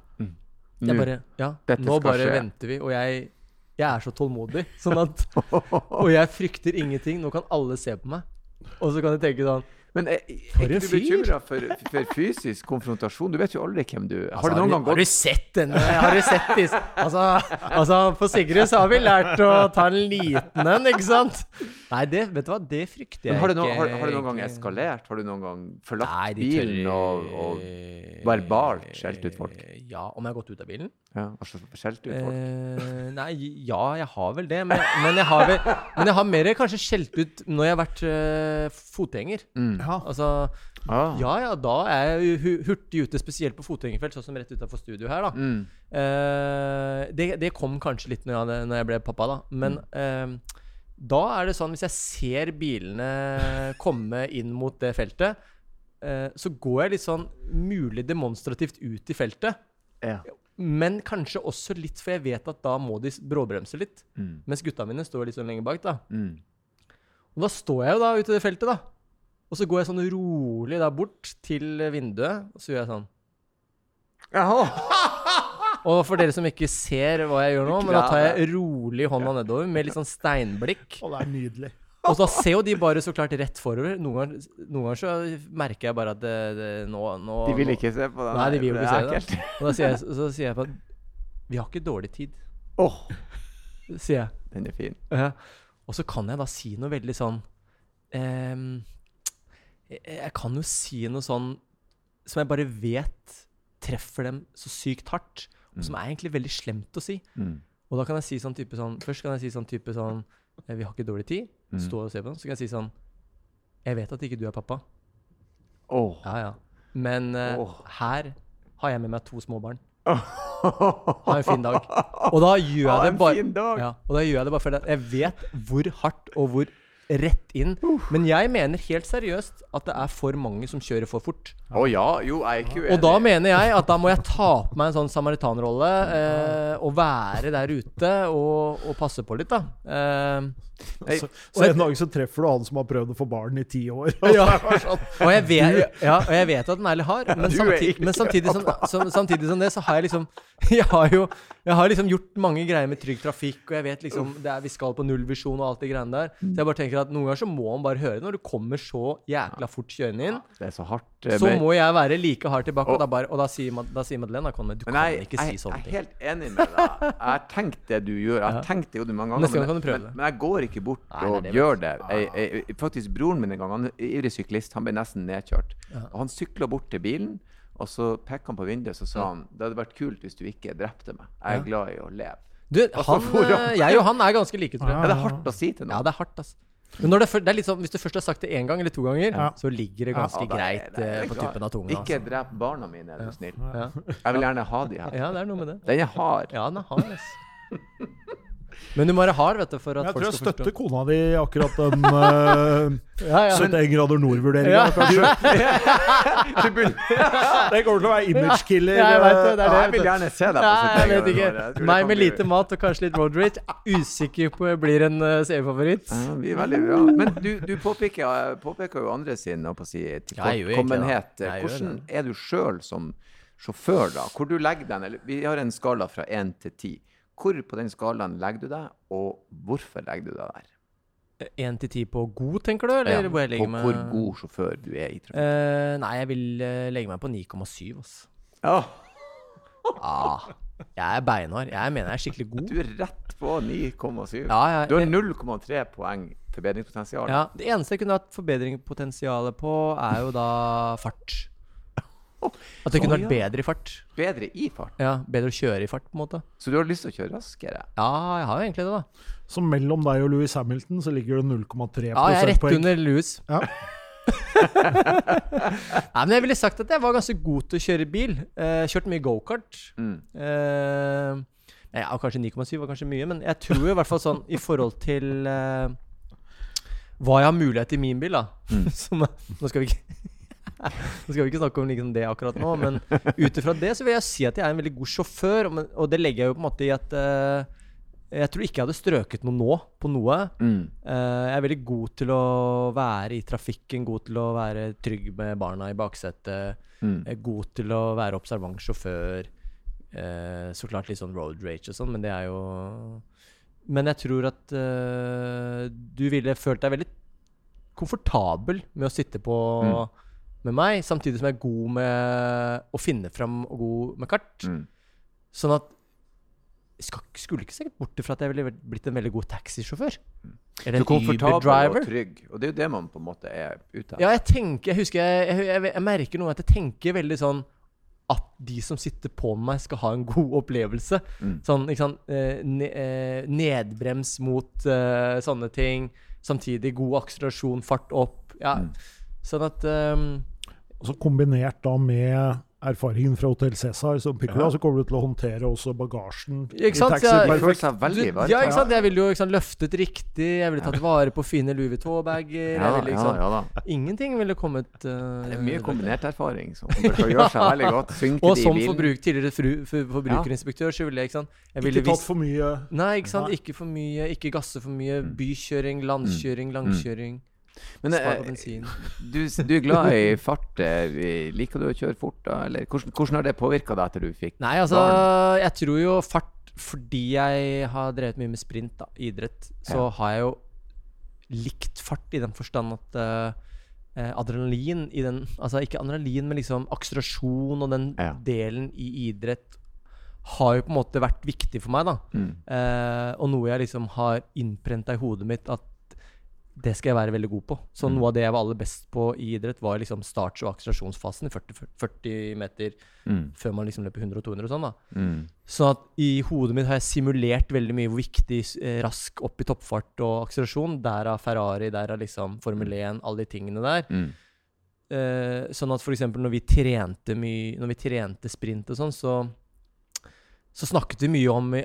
Jeg Nå. bare Ja, Dette nå bare skje. venter vi. Og jeg, jeg er så tålmodig. Sånn at [LAUGHS] Og jeg frykter ingenting. Nå kan alle se på meg. Og så kan de tenke sånn Men er, er For ikke du bekymra for, for fysisk konfrontasjon? Du vet jo aldri hvem du Har Altså, du noen gang Har du sett denne? Har du sett disse? Altså, altså, for Sigrid så har vi lært å ta en liten en, ikke sant? Nei, det, vet du hva, det frykter jeg har, ikke. har, har du noen gang eskalert? Har du noen gang forlatt Nei, bilen og, og verbalt skjelt ut folk? Ja, om jeg har gått ut av bilen? Ja, så skjelte ut folk. Eh, nei, ja, jeg har vel det. Men, men, jeg har vel, men jeg har mer kanskje skjelt ut når jeg har vært uh, fotgjenger. Mm. Ja. Altså, Ah. ja ja, da er jeg hurtig ute, spesielt på fotgjengerfelt, sånn som rett utafor studio her, da. Mm. Eh, det, det kom kanskje litt når jeg, når jeg ble pappa, da. Men eh, da er det sånn, hvis jeg ser bilene komme inn mot det feltet, eh, så går jeg litt sånn mulig demonstrativt ut i feltet. Ja. Men kanskje også litt, for jeg vet at da må de bråbremse litt. Mm. Mens gutta mine står litt sånn lenger bak, da. Mm. Og da står jeg jo da ute i det feltet, da. Og så går jeg sånn rolig da bort til vinduet, og så gjør jeg sånn. [LAUGHS] Og for dere som ikke ser hva jeg gjør nå, men da tar jeg rolig hånda nedover med litt sånn steinblikk. Og det er nydelig. Og da ser jo de bare så klart rett forover. Noen ganger, noen ganger så merker jeg bare at det, det, nå, nå De vil ikke se på den. Nei, de vil jo ikke se det. Og da sier jeg, så sier jeg bare Vi har ikke dårlig tid, Åh, sier jeg. den er fin. Ja. Og så kan jeg da si noe veldig sånn ehm, jeg, kan jo si noe sånn som jeg bare vet treffer dem så sykt hardt, og som er egentlig veldig slemt å si. Mm. Og da kan jeg si sånn type sånn Først kan jeg si sånn type sånn eh, Vi har ikke dårlig tid. Mm. Stå og se på den. Så kan jeg si sånn Jeg vet at ikke du er pappa. Åh. Ja, ja. Men uh, oh. her har jeg med meg to små barn. Ha [LAUGHS] Ha en fin dag. Og da gjør jeg det bare. Ja, og da gjør jeg det bare fordi jeg vet hvor hardt og hvor rett inn. Men jeg mener helt seriøst at det er for mange som kjører for fort. Å ja, jo, jeg er ikke uenig. Og da mener jeg at da må jeg ta på meg en sånn samaritanrolle eh, og være der ute og, og passe på litt, da. Eh, Nei, Så, så en dag så treffer du han som har prøvd å få barn i ti år. [LAUGHS] [LAUGHS] Og så er sånn, og, jeg vet, ja, og jeg vet at den er litt hard, men Du samtidig, men samtidig, som, som, samtidig som det, så har jeg liksom [LAUGHS] Jeg har jo jeg har liksom gjort mange greier med trygg trafikk, og jeg vet liksom det er, vi skal på nullvisjon og alt de greiene der. Så jeg bare tenker at noen ganger så må man bare høre. Når du kommer så jækla fort kjørende inn, det er så hardt. eh, så men- må jeg være like hard tilbake. Og da, bare, og da sier, Ma- da sier Madeleine da, du kan jeg, ikke si sånne jeg er helt enig med deg. Jeg har tenkt det du gjør. Jeg har tenkt det jo mange ganger. Neste gang men, kan du prøve men, det. men jeg går ikke bort Nei, er og det, vet gjør det. Jeg, jeg, faktisk Broren min en gang, han er ivrig syklist, han ble nesten nedkjørt. Ja. Og Han sykla bort til bilen, og så pekte han på vinduet så sa han det hadde vært kult hvis du ikke drepte meg. Jeg er Ja. glad i å leve. Du, han, for eh, jeg og han er ganske like, tror Ja. jeg. Er det hardt å si til Ja, noen? det er hardt, altså. Men når det, det er litt sånn, hvis du først har sagt det én gang eller to ganger, Ja. så ligger det ganske Ja, da er greit det- eh, på tuppen av tungen. Ikke Altså. drep barna mine, er du snill. Ja. Jeg vil gjerne ha de her. ja, det er noe med det. Den er hard. Ja, den er hard, altså. [LAUGHS] Men du må være hard, vet du, for at Jeg tror jeg støtter kona di i akkurat den uh, [LAUGHS] Ja, ja. [LAUGHS] 71 grader nord-vurderinga, Ja. kanskje. [LAUGHS] Det kommer til å være image-killer. Ja, jeg vet det, det er Ja, det. jeg vil gjerne se deg på Nei, jeg 71 vet grader. Jeg det Meg med lite mat og kanskje litt road rage. er Usikker på om blir en uh, seriefavoritt. Ja, vi er veldig bra. Men du, du påpeker, påpeker jo andre sin på si, jeg tilkommenhet. Jeg Hvordan er du sjøl som sjåfør, da? Hvor du legger den? Eller, vi har en skala fra én til ti. Hvor på den skalaen legger du deg, og hvorfor legger du deg der? Én til ti på god, tenker du? Eller Ja, hvor jeg og meg hvor god sjåfør du er i trafikk. Uh, nei, jeg vil eh, legge meg på 9,7, altså. Ja, [LAUGHS] Ah, jeg er beinhard. Jeg mener jeg er skikkelig god. du er rett på 9,7. Ja, jeg, Du har 0,3 poeng forbedringspotensial. Ja, Det eneste jeg kunne hatt forbedringspotensial på, er jo da fart. At det kunne vært bedre i fart. Bedre i fart. Ja, Bedre å kjøre i fart, på en måte. Så du har lyst til å kjøre raskere? Ja, jeg har jo egentlig det, da. Så mellom deg og Louis Hamilton så ligger det 0,3 Ja, jeg er rett poeng. under Louis. Ja. [LAUGHS] Nei, men jeg ville sagt at jeg var ganske god til å kjøre bil. Eh, kjørt mye gokart. Mm. Eh, ja, kanskje 9,7 var kanskje mye, men jeg tror i hvert fall sånn i forhold til eh, hva jeg har mulighet i min bil, da. Mm. [LAUGHS] Som, nå skal vi ikke Nå skal vi ikke snakke om liksom det akkurat nå, men ut ifra det så vil jeg si at jeg er en veldig god sjåfør. Og, og det legger jeg jo på en måte i at uh, jeg tror ikke jeg hadde strøket noe nå på noe. Mm. Uh, jeg er veldig god til å være i trafikken, god til å være trygg med barna i baksetet. Mm. Er god til å være observant sjåfør. Uh, så klart litt sånn road rage og sånn, men det er jo Men jeg tror at uh, du ville følt deg veldig komfortabel med å sitte på Mm. Med meg, samtidig som jeg er god med å finne fram og god med kart. Mm. Sånn at jeg skal, skulle ikke se bort fra at jeg ville blitt en veldig god taxisjåfør. Eller er en komfortabel og Uber-driver. trygg, og det er jo det man på en måte er ute etter. Ja, jeg tenker Jeg husker jeg, jeg, jeg, jeg merker noe at jeg tenker veldig sånn at de som sitter på meg, skal ha en god opplevelse. Mm. Sånn, ikke sant eh, eh, Nedbrems mot uh, sånne ting. Samtidig god akselerasjon, fart opp. Ja, Mm. sånn at ehm, Og så kombinert da med erfaringen fra Hotell Cæsar som Piccola, Ja. så kommer du til å håndtere også bagasjen ikke sant, i taxi. jeg- perfekt. veldig du. Ja, ikke sant? Jeg ville jo ikke sant, løftet riktig, jeg ville tatt vare på fine Louis Vuitton-bager. Ja, liksom ja. Ingenting ville kommet uh, Det er mye kombinert erfaring som [LAUGHS] gjør seg veldig godt. Synke Og som forbruk, tidligere fru, for, forbrukerinspektør, så ville jeg ikke sant jeg ville Ikke tatt visst- for mye Nei, ikke sant. Nei. Ikke for mye, ikke gasse for mye. Mm. Bykjøring, landkjøring, langkjøring. Men eh, [LAUGHS] du, du er glad i fart. eh, Liker du å kjøre fort, da? Eller hvordan, hvordan har det påvirka deg etter du fikk Nei, altså, barn? jeg tror jo fart Fordi jeg har drevet mye med sprint, da, idrett, så Ja. har jeg jo likt fart i den forstand at eh, adrenalin i den Altså ikke adrenalin, men liksom akselerasjon og den Ja. delen i idrett har jo på en måte vært viktig for meg, da. Mm. Eh, og noe jeg liksom har innprenta i hodet mitt at det skal jeg være veldig god på. Så Mm. noe av det jeg var aller best på i idrett, var liksom starts- og akselerasjonsfasen i 40, 40 meter Mm. før man liksom løper 100 og 200 og sånn, da. Mm. Så at i hodet mitt har jeg simulert veldig mye hvor viktig eh, rask opp i toppfart og akselerasjon. Derav Ferrari, derav liksom Formel 1, alle de tingene der. Mm. Eh, sånn at eksempel når vi trente mye Når vi trente sprint og sånn, så Så snakket vi mye om i-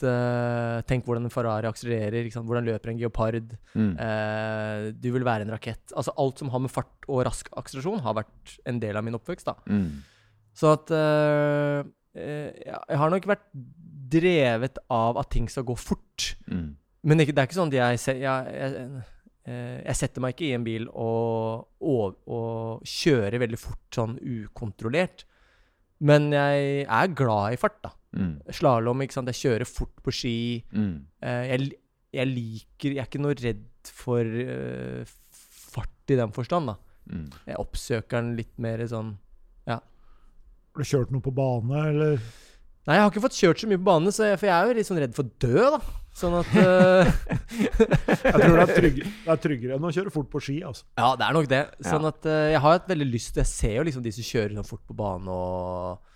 at eh, Tenk hvordan en Ferrari akselererer. Hvordan løper en geopard. Mm. Uh, du vil være en rakett. Altså alt som har med fart og rask akselerasjon, har vært en del av min oppvekst. da Mm. Så at uh, Jeg har nok vært drevet av at ting skal gå fort. Mm. Men ikke, det er ikke sånn at jeg, jeg, jeg, jeg setter meg ikke i en bil og, og, og kjører veldig fort sånn ukontrollert. Men jeg er glad i fart, da. Mm. Slalåm, ikke sant. Jeg kjører fort på ski. Mm. Eh, jeg, jeg liker Jeg er ikke noe redd for uh, fart i den forstand, da. Mm. Jeg oppsøker den litt mer sånn Ja. Har du kjørt noe på bane, eller? Nei, jeg har ikke fått kjørt så mye på bane, så jeg, for jeg er jo litt sånn redd for å dø, da. Sånn at uh... [LAUGHS] Jeg tror det er, trygg, det er tryggere enn å kjøre fort på ski. altså. Ja, det er nok det. Sånn Ja. at uh, jeg har hatt veldig lyst Jeg ser jo liksom de som kjører sånn fort på bane og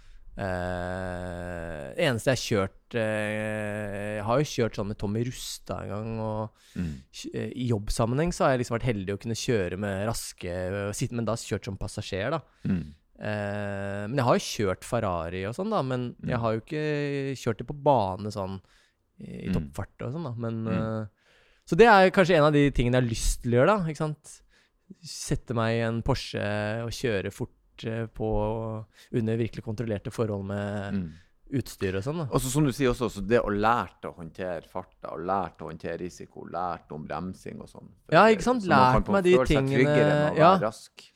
Det eneste jeg har kjørt uh, Jeg har jo kjørt sånn med Tommy Rustad en gang, og Mm. eh, i jobbsammenheng så har jeg liksom vært heldig å kunne kjøre med raske Men da kjørt som passasjer, da. Mm. Uh, men jeg har jo kjørt Ferrari og sånn, da. Men Mm. jeg har jo ikke kjørt det på bane sånn i Mm. toppfart og sånn, da. Men Mm. Så det er kanskje en av de tingene jeg har lyst til å gjøre, da. Ikke sant? Sette meg i en Porsche og kjøre fort eh, på under virkelig kontrollerte forhold med Mm. utstyr og sånn. Og så som du sier også, så det å lære å håndtere farta, og lære å håndtere risiko, lære om bremsing og sånn. Ja, ikke sant? Lært meg de tingene- ja. rask.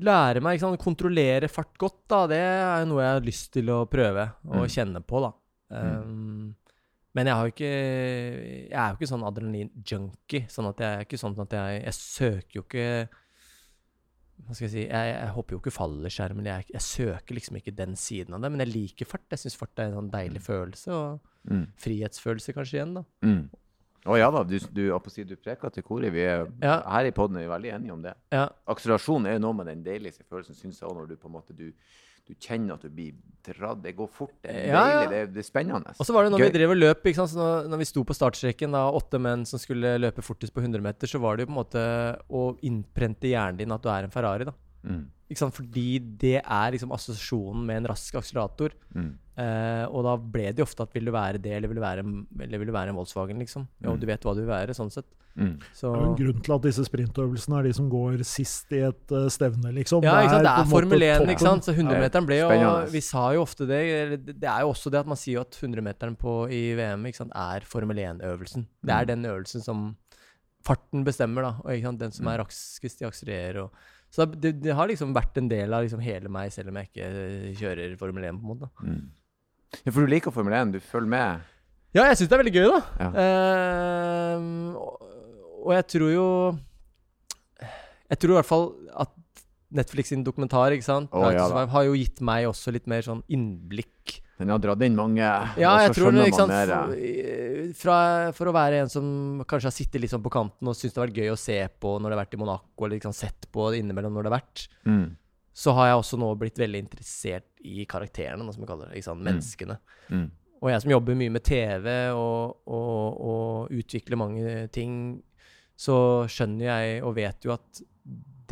Lære meg ikke sant, kontrollere fart godt, da. Det er noe jeg har lyst til å prøve og Mm. kjenne på, da. Um, men jeg ikke Jeg er jo ikke sånn adrenalin-junkie. Sånn at jeg er ikke sånn at jeg Jeg søker jo ikke Hva skal jeg si Jeg, jeg håper jo ikke fallskjermen. jeg, jeg søker liksom ikke den siden av det. Men jeg liker fart. Jeg syns fart er en sånn deilig følelse, og Mm. frihetsfølelse kanskje igjen, da. Mm. Å ja da, du, du, du preker til koret. Vi er, Ja. Her i poden er vi veldig enige om det. Ja. Akselerasjon er jo noe med den deiligste følelsen, syns jeg òg, når du på en måte du, du kjenner at du blir dratt. Det går fort, det er Ja, deilig, det, er- det er spennende. Og så var det når Gøy. vi drev og løp, ikke sant? Når, når vi sto på startstreken, da, åtte menn som skulle løpe fortest på 100 meter, så var det jo på en måte å innprente i hjernen din at du er en Ferrari, da. Mm. Fordi det er liksom assosiasjonen med en rask akselerator. Mm. Eh, og da ble det jo ofte at vil du være det, eller vil du være, eller vil du være en Volkswagen, liksom. Jo, Mm. du vet hva du vil være, sånn sett. Mm. Så Det er jo en grunn til at disse sprintøvelsene er de som går sist i et uh, stevne, liksom. Ja, ikke sant? Det er Formel 1, toppen. ikke sant? Så 100-meteren ble jo. Vi sa jo ofte det. Det er jo også det at man sier jo at 100-meteren i VM ikke sant, er Formel 1-øvelsen. Det er Mm. den øvelsen som farten bestemmer, da. Og ikke sant? den som Mm. er raskest i akselerer. Og, så det, det har liksom vært en del av liksom hele meg, selv om jeg ikke kjører Formel 1, på en måte. Mm. Ja, for du liker Formel 1, du følger med. Ja, jeg syns det er veldig gøy, da. Ja. Uh, og, og jeg tror jo Jeg tror i hvert fall at Netflix sin dokumentar ikke sant? Oh, ja. Har jo gitt meg også litt mer sånn innblikk. Den har dratt inn mange, Ja, og jeg tror det, ikke sant. For, fra, for å være en som kanskje har sittet litt sånn på kanten og syns det har vært gøy å se på når det har vært i Monaco, eller liksom sett på det innimellom når det har vært, Mm. Så har jeg også nå blitt veldig interessert i karakterene, som vi kaller det. Ikke sant? Menneskene. Mm. Og jeg som jobber mye med TV og, og, og utvikler mange ting, så skjønner jeg og vet jo at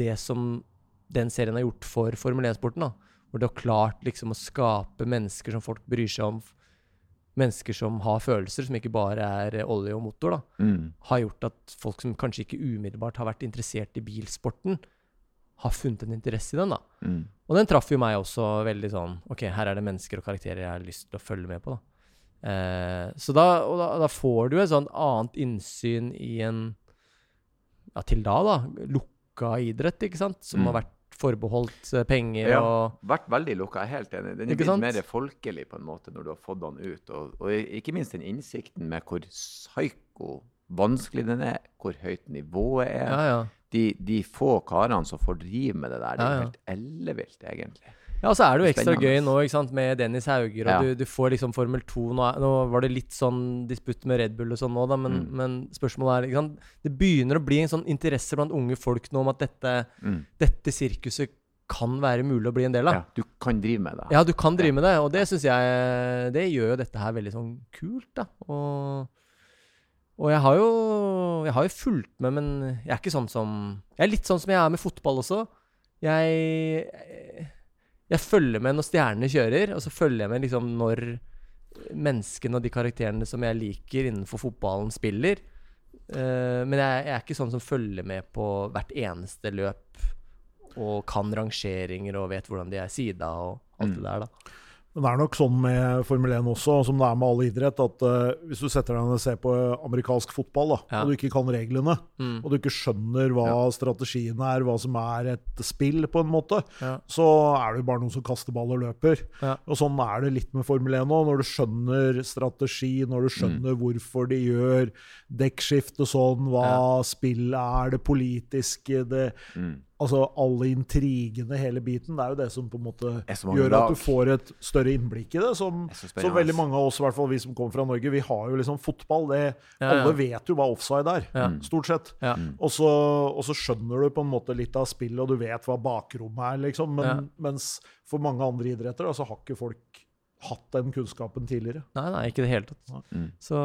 det som den serien har gjort for Formel 1-sporten, hvor det har klart liksom å skape mennesker som folk bryr seg om, mennesker som har følelser, som ikke bare er olje og motor, da, Mm. har gjort at folk som kanskje ikke umiddelbart har vært interessert i bilsporten, har funnet en interesse i den. da. Mm. Og den traff jo meg også veldig sånn Ok, her er det mennesker og karakterer jeg har lyst til å følge med på. da. Eh, så da, da, da får du et sånt annet innsyn i en ja, til da, da, lukka idrett, ikke sant? Som Mm. har vært forbeholdt eh, penger Ja. og Vært veldig lukka, jeg er helt enig. Den er blitt mer folkelig på en måte når du har fått den ut. Og, og ikke minst den innsikten med hvor psyko vanskelig den er, hvor høyt nivået er. Ja, ja. De, de få karene som får drive med det der, det er Ja, ja. helt ellevilt, egentlig. Ja, og så er det jo ekstra Spennende. gøy nå ikke sant, med Dennis Hauger, og Ja. du, du får liksom Formel 2 nå, nå var det litt sånn disputt med Red Bull og sånn nå, da, men, Mm. men spørsmålet er ikke sant, Det begynner å bli en sånn interesse blant unge folk nå om at dette, Mm. dette sirkuset kan være mulig å bli en del av. Ja, du kan drive med det. Ja, du kan drive med det, og det syns jeg Det gjør jo dette her veldig sånn kult, da. Og, og jeg har jo Jeg har jo fulgt med, men jeg er ikke sånn som Jeg er litt sånn som jeg er med fotball også. Jeg Jeg følger med når stjernene kjører, og så følger jeg med liksom når menneskene og de karakterene som jeg liker innenfor fotballen, spiller. Uh, men jeg, jeg er ikke sånn som følger med på hvert eneste løp og kan rangeringer og vet hvordan de er sida og alt Mm. det der, da. Men det er nok sånn med Formel 1 også, som det er med all idrett, at uh, hvis du setter deg ned og ser på amerikansk fotball, da, Ja. og du ikke kan reglene, Mm. og du ikke skjønner hva strategien er, hva som er et spill, på en måte, Ja. så er det bare noen som kaster ball og løper. Ja. Og sånn er det litt med Formel 1 nå. Når du skjønner strategi, når du skjønner hvorfor de gjør dekkskifte sånn, hva spillet er, det politiske, det Mm. Altså alle intrigene, hele biten. Det er jo det som på en måte gjør at du får et større innblikk i det. Som, som veldig mange av oss, i hvert fall vi som kommer fra Norge, vi har jo liksom fotball. Det, Ja, ja. Alle vet jo hva offside er, Ja. Mm. stort sett. Ja. Og så, og så skjønner du på en måte litt av spillet, og du vet hva bakrommet er, liksom. Men, Ja. Mens for mange andre idretter da, så har ikke folk hatt den kunnskapen tidligere. Nei, nei, ikke i det hele tatt. Mm. Så,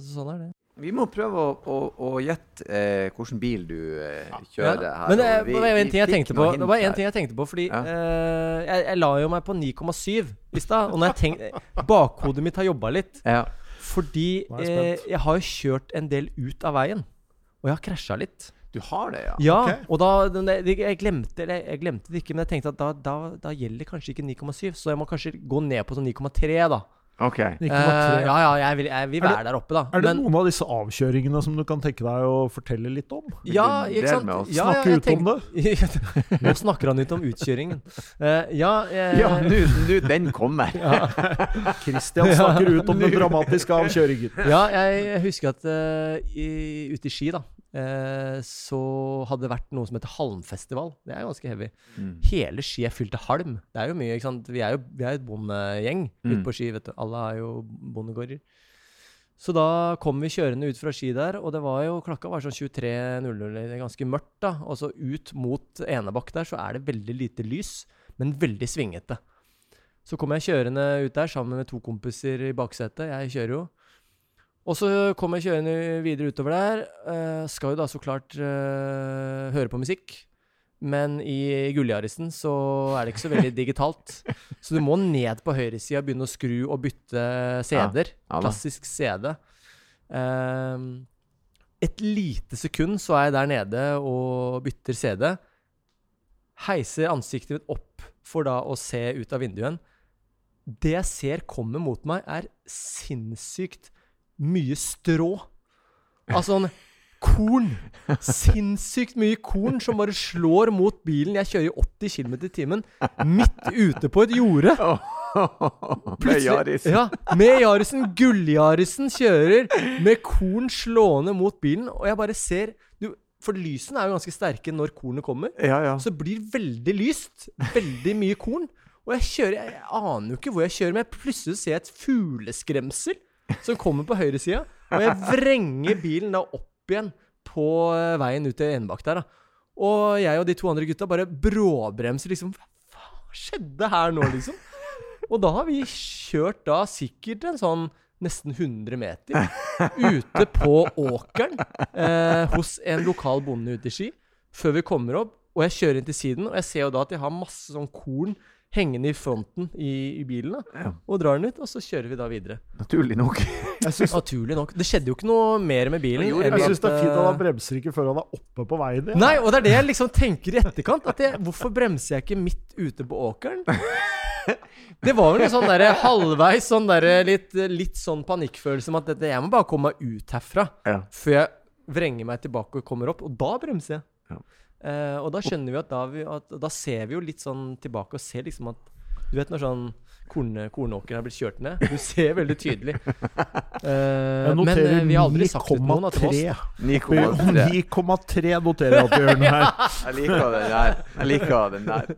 så sånn er det. Vi må prøve å, å, å gjette eh, hvilken bil du eh, kjører Ja. her. Men det, er- vi- var en ting jeg tenkte på. Det var en ting jeg tenkte på, fordi Ja. eh, jeg, jeg la jo meg på 9,7 i stad. Og når jeg tenk, bakhodet mitt har jobba litt. Ja. Fordi jeg eh, jeg har jo kjørt en del ut av veien. Og jeg har krasja litt. Du har det, ja? Ja, Okay. og da det- jeg, glemte, jeg glemte det ikke, men jeg tenkte at da, da, da gjelder kanskje ikke 9,7. Så jeg må kanskje gå ned på sånn 9,3, da. OK. 9,3. Eh, ja, ja, jeg vil, jeg vil være det- der oppe, da. Er det Men- noen av disse avkjøringene som du kan tenke deg å fortelle litt om? Ja, ikke sant? Ja, ja, Snakke jeg ut om [LAUGHS] det? Nå snakker han litt om utkjøringen. Uh, ja, eh, Ja, nu, nu, den kommer. Kristian [LAUGHS] snakker ut om den dramatiske avkjøringen. ja, jeg husker at uh, i, ute i Ski, da, eh, så hadde det vært noe som heter halmfestival. Det er ganske heavy. Mm. Hele Ski er fylt av halm. Det er jo mye, ikke sant. Vi er jo vi er et bondegjeng ute Mm. på Ski, vet du. Alle er jo bondegårder. Så da kom vi kjørende ut fra Ski der, og det var jo, klokka var sånn 23.00, det er ganske mørkt da. Og så ut mot Enebakk der, så er det veldig lite lys, men veldig svingete. Så kom jeg kjørende ut der sammen med to kompiser i baksetet. Jeg kjører jo. Og så kommer jeg kjørende videre utover der. Uh, skal jo da så klart uh, høre på musikk. Men i Gulljarisen så er det ikke så veldig [LAUGHS] digitalt. Så du må ned på høyresida begynne å skru og bytte CD-er. Ja ja Klassisk CD. Uh, et lite sekund så er jeg der nede og bytter CD. Heiser ansiktet mitt opp for da å se ut av vinduet. Det jeg ser kommer mot meg, er sinnssykt mye strå. Altså sånn korn. Sinnssykt mye korn som bare slår mot bilen. Jeg kjører i 80 km i timen midt ute på et jorde. Med Yarisen. Ja, med Yarisen. Gull-Yarisen kjører med korn slående mot bilen, og jeg bare ser du, For lysene er jo ganske sterke når kornet kommer. Ja, ja. Så det blir veldig lyst. Veldig mye korn. Og jeg kjører Jeg, jeg aner jo ikke hvor jeg kjører, men plutselig ser jeg et fugleskremsel som kommer på høyresida. Og jeg vrenger bilen da opp igjen på eh, veien ut til Enebakk der. da. Og jeg og de to andre gutta bare bråbremser, liksom. Hva skjedde her nå, liksom? Og da har vi kjørt da sikkert en sånn nesten 100 meter ute på åkeren eh, hos en lokal bonde ute i Ski, før vi kommer opp. Og jeg kjører inn til siden, og jeg ser jo da at jeg har masse sånn korn hengende i fronten i, i bilen. da, Ja. Og drar den ut, og så kjører vi da videre. Naturlig nok. [LAUGHS] Jeg syns, Naturlig nok. Det skjedde jo ikke noe mer med bilen. Jeg at, syns det er fint at eh, han bremser ikke før han er oppe på veien. Ja. Nei, og det er det jeg liksom tenker i etterkant. At jeg, hvorfor bremser jeg ikke midt ute på åkeren? [LAUGHS] Det var vel en sånn der, halvveis sånn der, litt, litt sånn panikkfølelse om at dette, jeg må bare komme meg ut herfra Ja. før jeg vrenger meg tilbake og kommer opp. Og da bremser jeg. Ja. Eh, og da skjønner vi at da, vi at da ser vi jo litt sånn tilbake og ser liksom at Du vet når sånn korn, kornåkeren har blitt kjørt ned? Du ser veldig tydelig. [LAUGHS] Uh, men eh, vi har aldri sagt til noen at det var oss. 9,3. 9,3. 9,3 noterer jeg at vi gjør den her. [LAUGHS] Jeg liker den der. Jeg liker den der.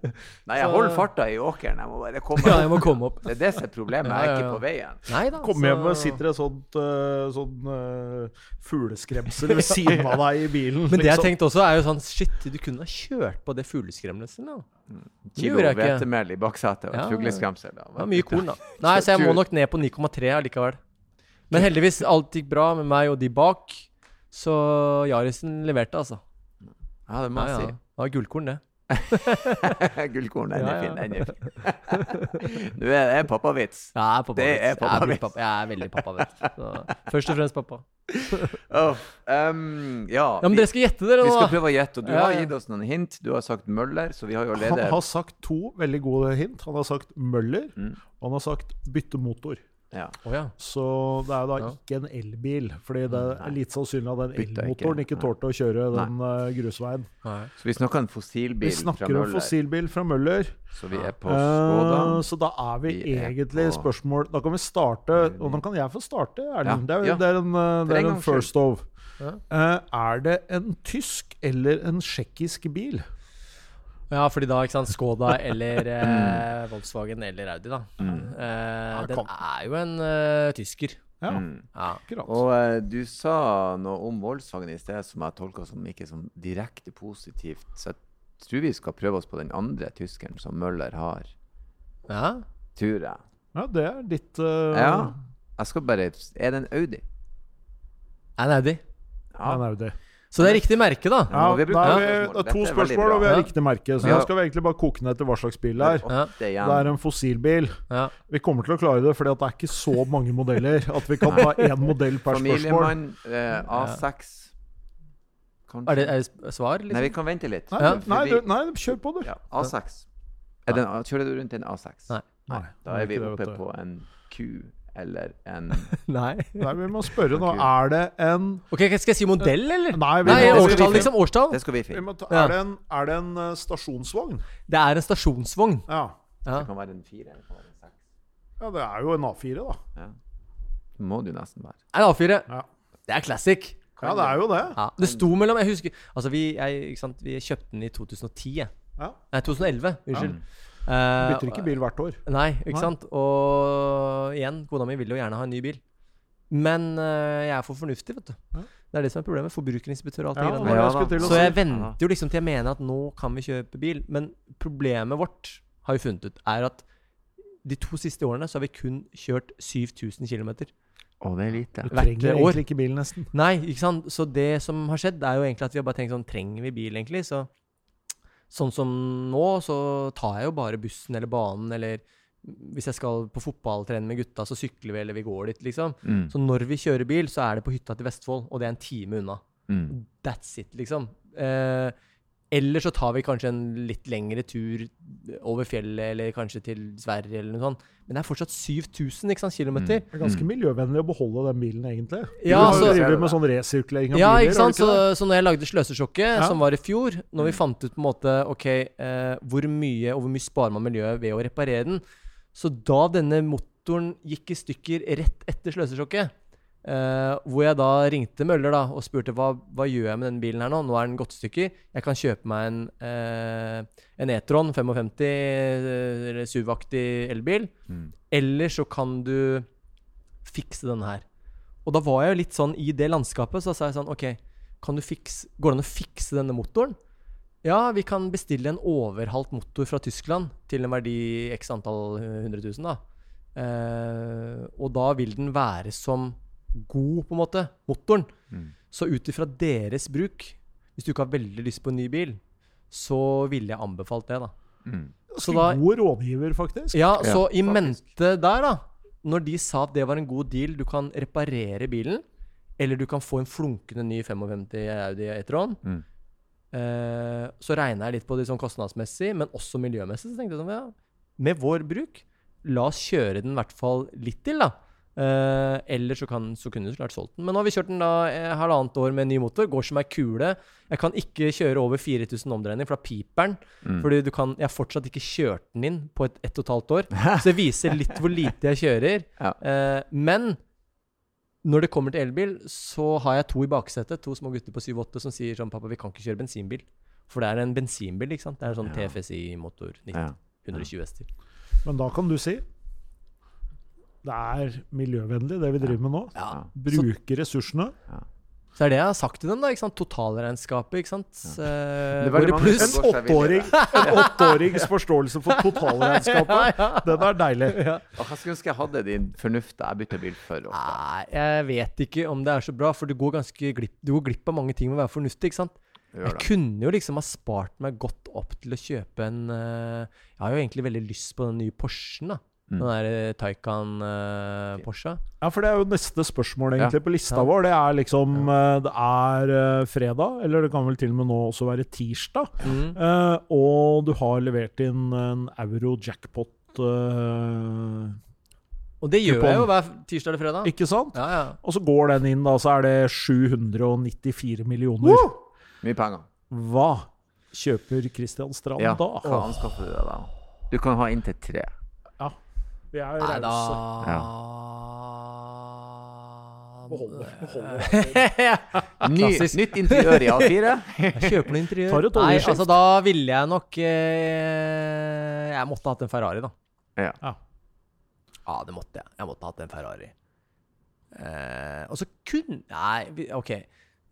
Nei, jeg holder farta i åkeren. Jeg må bare komme Ja, jeg opp. må komme opp. Det er det som er problemet. Jeg er ikke på veien. Nei da. Kom hjem og sitter et sånt uh, sånn uh, fugleskremsel ved siden av deg i bilen. Men det jeg liksom. tenkte også, er jo sånn Shit, du kunne ha kjørt på det fugleskremselet. Det Kilo hvetemel i baksetet og Ja, et fugleskremsel. Det var mye korn, da. [LAUGHS] Nei, så jeg må nok ned på 9,3 allikevel. Men heldigvis, alt gikk bra med meg og de bak. Så Yarisen leverte, altså. Ja, det må jeg Det var gullkorn, det. [LAUGHS] Gullkorn, den er ja. fin. Den er fin. [LAUGHS] Du er, det er pappavits. Jeg er pappavits. Det er pappavits. Jeg, pappa, jeg er veldig pappavits. Så, først og fremst pappa. [LAUGHS] Oh, um, ja, Ja, Men vi, dere skal gjette dere vi skal prøve å gjette. Og du Ja, har gitt oss noen hint. Du har sagt Møller, så vi har jo Han har sagt to veldig gode hint. Han har sagt Møller, Mm. og han har sagt bytte motor. Ja. Oh, ja. Så det er jo da Ja. ikke en elbil. Fordi det er litt sannsynlig at den ikke. elmotoren ikke Nei. tålte å kjøre Nei. den uh, grusveien. Nei. Så vi snakker en Vi fossilbil fra snakker om fossilbil fra Møller. Så vi er på Skoda. Uh, så da er vi, Vi er egentlig på- spørsmål Da kan vi starte Og nå kan jeg få starte, Erlend. Ja, Det, er, ja. det er en, eh, det er en first of. Ja. Eh, er det en tysk eller en tsjekkisk bil? Ja, fordi da, ikke sant, Skoda [LAUGHS] eller eh, Volkswagen eller Audi, da. Mm. Eh, den er jo en eh, tysker. Ja, Mm. Ja. akkurat. Og eh, du sa noe om Volkswagen i sted som jeg tolka som ikke som direkte positivt. Så jeg tror vi skal prøve oss på den andre tyskeren som Møller har. ja. Tror jeg. Ja, det er ditt eh, Ja. Jeg skal bare Er det en Audi? En Audi. Ja. en Audi. Så det er riktig merke, da. Ja, vi da er vi, det er to spørsmål, og vi har riktig merke. Så Ja. da skal vi egentlig bare koke ned til hva slags bil det er. Ja. Det er en fossilbil. Ja. Vi kommer til å klare det, for det er ikke så mange modeller at vi kan ta én modell per spørsmål. Familiemann eh, A6. Kanskje? Er det, er det svar, liksom? Nei, vi kan vente litt. Nei, Ja. nei, du, nei, kjør på, du. ja, A6. Er det en, kjører du rundt en A6? Nei. Nei, Da er vi oppe på en Q eller en [LAUGHS] Nei. Nei, vi må spørre nå. Er det en Ok, Skal jeg si modell, eller? Nei, vi Nei, må- årstall, liksom. Årstall. Det skal vi vi finne. må ta, Ja. er, det en, er det en eh, stasjonsvogn? Det er en stasjonsvogn. Ja. Ja. Det kan være en fire ja, det er jo en A4, da. Ja. Det må det jo nesten være. En A4. Ja, Det er classic. ja det er jo det. Ja. Det sto mellom Jeg husker Altså, vi, jeg, ikke sant, vi kjøpte den i 2010. Ja. Nei, 2011. Unnskyld. Eh, Bytter ikke bil hvert år. Nei, ikke Nei. sant. Og igjen, kona mi vil jo gjerne ha en ny bil. Men uh, jeg er for fornuftig, vet du. Ja. Det er det som er problemet. Forbrukerinspektør og alt Ja, det der. Ja, Så jeg venter jo liksom til jeg mener at nå kan vi kjøpe bil. Men problemet vårt, har vi funnet ut, er at de to siste årene så har vi kun kjørt 7000 km. Å, det er lite. Du trenger år. egentlig ikke bil, nesten. Nei, ikke sant. Så det som har skjedd, er jo egentlig at vi har bare tenkt sånn Trenger vi bil, egentlig? Så sånn som nå, så tar jeg jo bare bussen eller banen, eller hvis jeg skal på fotballtrening med gutta, så sykler vi, eller vi går dit, liksom. Mm. Så når vi kjører bil, så er det på hytta til Vestfold, og det er en time unna. Mm. That's it, liksom. Eh, eller så tar vi kanskje en litt lengre tur over fjellet, eller kanskje til Sverige, eller noe sånt. Men det er fortsatt 7000 km. kilometer. Det er ganske miljøvennlig å beholde den bilen, egentlig. Ja, du har så- drevet med sånn resirkulering av Ja, biler. ikke sant? Ikke Så, så når jeg lagde Sløsesjokket, Ja. som var i fjor, når vi fant ut på en måte Ok, eh, hvor mye og hvor mye sparer man miljøet ved å reparere den? Så da denne motoren gikk i stykker rett etter Sløsesjokket, eh, hvor jeg da ringte Møller da og spurte hva, hva gjør jeg med denne bilen her nå? Nå er den godt stykker. Jeg kan kjøpe meg en, uh, en E-tron 55 eh, eller SUV-aktig elbil. Mm. Eller så kan du fikse denne her. Og da var jeg jo litt sånn i det landskapet, så sa jeg sånn OK, kan du fikse, går det an å fikse denne motoren? Ja, vi kan bestille en overhalt motor fra Tyskland til en verdi x antall 100 000, da. Uh, og da vil den være som god, på en måte, motoren. Mm. Så ut ifra deres bruk, hvis du ikke har veldig lyst på en ny bil, så ville jeg anbefalt det, da. Mm. Så da- god rådgiver, faktisk. Ja, Ja, så i faktisk. mente der, da Når de sa at det var en god deal, du kan reparere bilen, eller du kan få en flunkende ny 55 Audi e-tron, Mm. eh, så regna jeg litt på det sånn kostnadsmessig, men også miljømessig. Så tenkte jeg sånn, ja, med vår bruk, la oss kjøre den i hvert fall litt til, da. Eh, eller så, kan, så kunne du så klart solgt den. Men nå har vi kjørt den da eh, halvannet år med ny motor. Går som ei kule. Jeg kan ikke kjøre over 4000 omdreininger, for da piper den. Mm. Fordi du kan, jeg har fortsatt ikke kjørt den inn på et ett og et halvt år. [LAUGHS] Så det viser litt hvor lite jeg kjører. Ja. Uh, men når det kommer til elbil, så har jeg to i baksetet. To små gutter på 7-8 som sier sånn Pappa, vi kan ikke kjøre bensinbil. For det er en bensinbil, ikke sant? Det er en sånn Ja. TFSI-motor. Ja. 120 hester. Men da kan du si det er miljøvennlig, det vi driver med nå. Ja. Bruke ressursene. Så er det jeg har sagt til dem, da. ikke sant? Totalregnskapet, ikke sant. Ja. Det var det pluss. En i åtteåring, [LAUGHS] en åtteårings forståelse for totalregnskapet, ja. den er deilig. ja. Jeg skulle ønske jeg hadde din fornuft da jeg bytta bil for ofte. Nei, jeg vet ikke om det er så bra, for du går glipp, du går glipp av mange ting med å være fornuftig. ikke sant? Jeg kunne jo liksom ha spart meg godt opp til å kjøpe en eh, Jeg har jo egentlig veldig lyst på den nye Porschen. da. Mm. Den der eh, Taycan uh, Porsche. Ja, for det er jo neste spørsmål egentlig på lista Ja. vår. Det er liksom ja. Det er eh, fredag, eller det kan vel til og med nå også være tirsdag. Mm. Uh, og du har levert inn en euro jackpot. eh, Og det gjør jeg jo hver tirsdag eller fredag. ikke sant? Ja, ja. Og så går den inn, da, så er det 794 millioner. Mye penger. Hva kjøper Christian Strand Ja, da? hva skaffer du deg da? Du kan ha inntil tre. Vi er Nei, da rause. Behold det, behold Ny, nytt interiør i A4. [LAUGHS] Jeg kjøper noe interiør. Tar et Nei, oljeskift. altså da ville jeg nok eh, Jeg måtte hatt en Ferrari, da. Ja. Ja. Ja, det måtte jeg. Jeg måtte hatt en Ferrari. Eh, og så kun Nei, OK.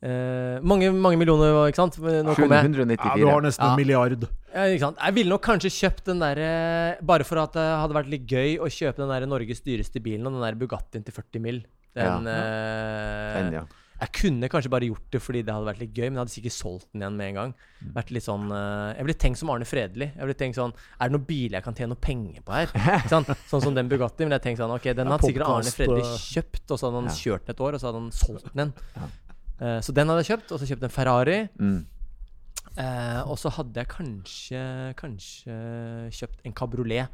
Eh, mange, mange millioner, ikke sant? Nå kommer jeg. 794. Ja, du har nesten Ja. en milliard. Ja, ikke sant? Jeg ville nok kanskje kjøpt den der Bare for at det hadde vært litt gøy å kjøpe den der Norges dyreste bilen og den der Bugattien til 40 mill. Den, eh, Den, ja. Jeg kunne kanskje bare gjort det fordi det hadde vært litt gøy, men jeg hadde sikkert solgt den igjen med en gang. Vært litt sånn eh, Jeg ville tenkt som Arne Fredli. Jeg ville tenkt sånn Er det noen biler jeg kan tjene noe penger på her? [LAUGHS] Ikke sant? Sånn som den Bugatti. Men jeg tenkte sånn Ok, den Ja, hadde sikkert Arne podcast, Fredli eh, kjøpt, og så hadde han kjørt den et år, og så hadde han solgt den igjen. Eh, så den hadde jeg kjøpt, og så kjøpt en Ferrari. Mm. Eh, og så hadde jeg kanskje Kanskje kjøpt en kabriolet.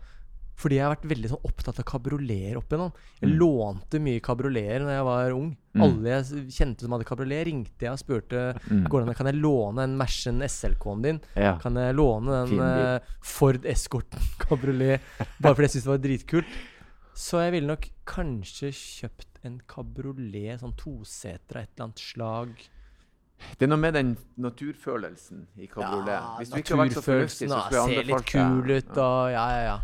Fordi jeg har vært veldig sånn opptatt av kabrioleter opp igjennom. Jeg Mm. lånte mye kabrioleter da jeg var ung. Mm. Alle jeg kjente som hadde kabriolet, ringte jeg og spurte Mm. Det kan jeg låne en Mersen SLK-en din. Ja. Kan jeg låne den uh, Ford Escorten [LAUGHS] kabriolet bare fordi jeg syntes det var dritkult. Så jeg ville nok kanskje kjøpt en kabriolet, sånn toseter av et eller annet slag. Det er noe med den naturfølelsen i kabriolet. Hvis du ikke har vært så fornuftig, så naturfølelsen, jeg anbefalt deg Ser litt kul ut og Ja, ja, ja.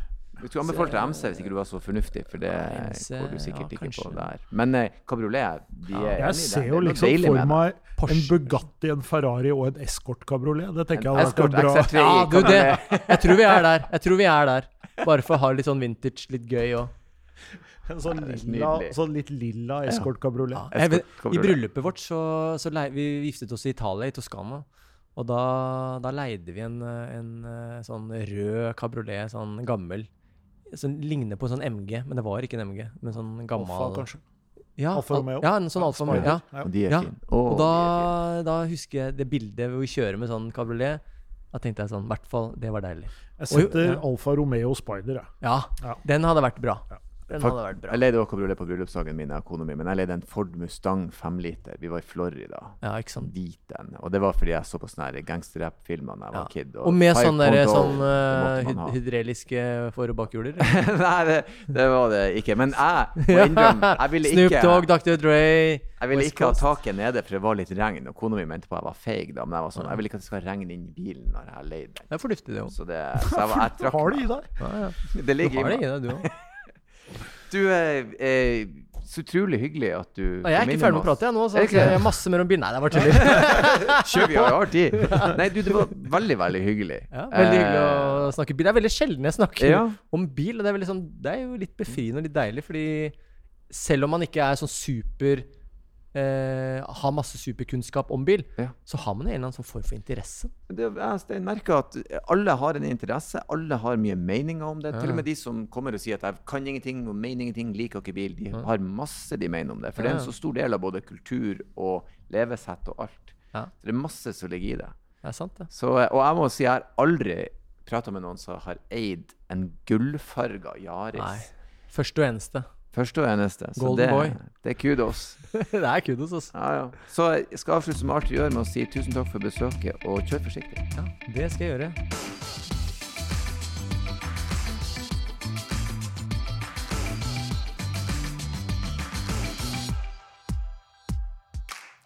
Du skulle anbefalt deg MC hvis ikke du var så fornuftig, for det MC, går du sikkert ja, ikke på der. Men eh, kabriolet, vi er enig i Jeg ser er jo liksom for meg en Bugatti, en Ferrari og en Escort-kabriolet. Det tenker jeg En hadde vært bra Ja, du, det, jeg tror vi er der. Jeg tror vi er der. Bare for å ha litt sånn vintage, litt gøy og En sånn lilla, sånn litt lilla Escort Cabriolet ja. I bryllupet vårt så, så lei, Vi giftet oss i Italia, i Toskana. Og da, da leide vi en, en eh, sånn rød kabriolet, sånn gammel. Som ligner på en sånn MG, men det var ikke en MG. Men sånn gammel Alfa, kanskje. Ja, Alfa Romeo. Ja, en sånn Alfa Romeo. Spider. Ja. De er Ja. Og er da, da husker jeg det bildet hvor vi kjører med sånn kabriolet. Da tenkte jeg sånn, i hvert fall, det var deilig. Jeg setter ja. Alfa Romeo Spider, jeg. Ja, Ja. den hadde vært bra. Den hadde vært bra. Jeg leide også kabriolet på bryllupsdagen min av kona mi, men jeg leide en Ford Mustang 5 liter. Vi var i Florida. Ja, ikke sant. Hvit den Og det var fordi jeg så på sånne her gangsterrap-filmer da jeg Ja. var kid. Og med sånne der, 5.0, sånn uh, hydreliske man hydrauliske for- og bakhjuler. [LAUGHS] Nei, det, det var det ikke. Men jeg må [LAUGHS] innrømme, jeg ville Snoop Dogg, Dr. Dre. Jeg ville ikke ha taket nede, for det var litt regn. Og kona mi mente på at jeg var feig da. Men jeg var sånn, jeg vil ikke at det skal regne inn i bilen når jeg har leid den. Det er fornuftig, det òg. Så, det, så jeg, jeg, jeg [LAUGHS] trakk Har det i deg? Ja, ja. Det Du har det i deg, du òg. Du, er, er så utrolig hyggelig at du Og jeg er ikke ferdig med å prate, jeg nå, så jeg det? jeg masse mer om bil. Nei, det var tuller. [LAUGHS] Kjør, vi har tid. Nei, du, det var veldig, veldig hyggelig. Ja, veldig hyggelig Eh, å snakke bil. Det er veldig sjelden jeg snakker Ja. om bil. Og det er, sånn, det er jo litt befriende og litt deilig, fordi selv om man ikke er sånn super eh, Har masse superkunnskap om bil, Ja. så har man en eller annen sånn form for interesse. Det, jeg merker at alle har en interesse, alle har mye meninger om det. Til og med de som kommer og sier at 'jeg kan ingenting og mener ingenting, liker ikke bil', de har masse de mener om det. For det er en så stor del av både kultur og levesett og alt. Ja. Så det er masse som ligger i det. Det er sant, det. Så, og jeg må si jeg har aldri prata med noen som har eid en gullfarga Yaris. Nei. Første og eneste. Første og eneste. Så Golden det, boy. det er kudos. [LAUGHS] det er kudos, altså. Ja, ja. Så jeg skal avslutte som alltid gjør, med å si tusen takk for besøket, og kjør forsiktig. Ja, det skal jeg gjøre.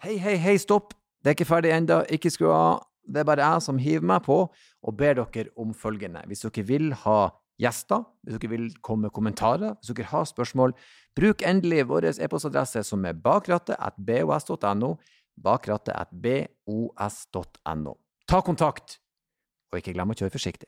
Hei, hei, hei, stopp! Det er ikke ferdig ennå. Ikke skru av. Det er bare jeg som hiver meg på og ber dere om følgende. Hvis dere vil ha gjester, hvis dere vil komme med kommentarer, hvis dere har spørsmål, bruk endelig vår e-postadresse som er bakrattet.bos.no. Bakrattet.bos.no. Ta kontakt, og ikke glem å kjøre forsiktig.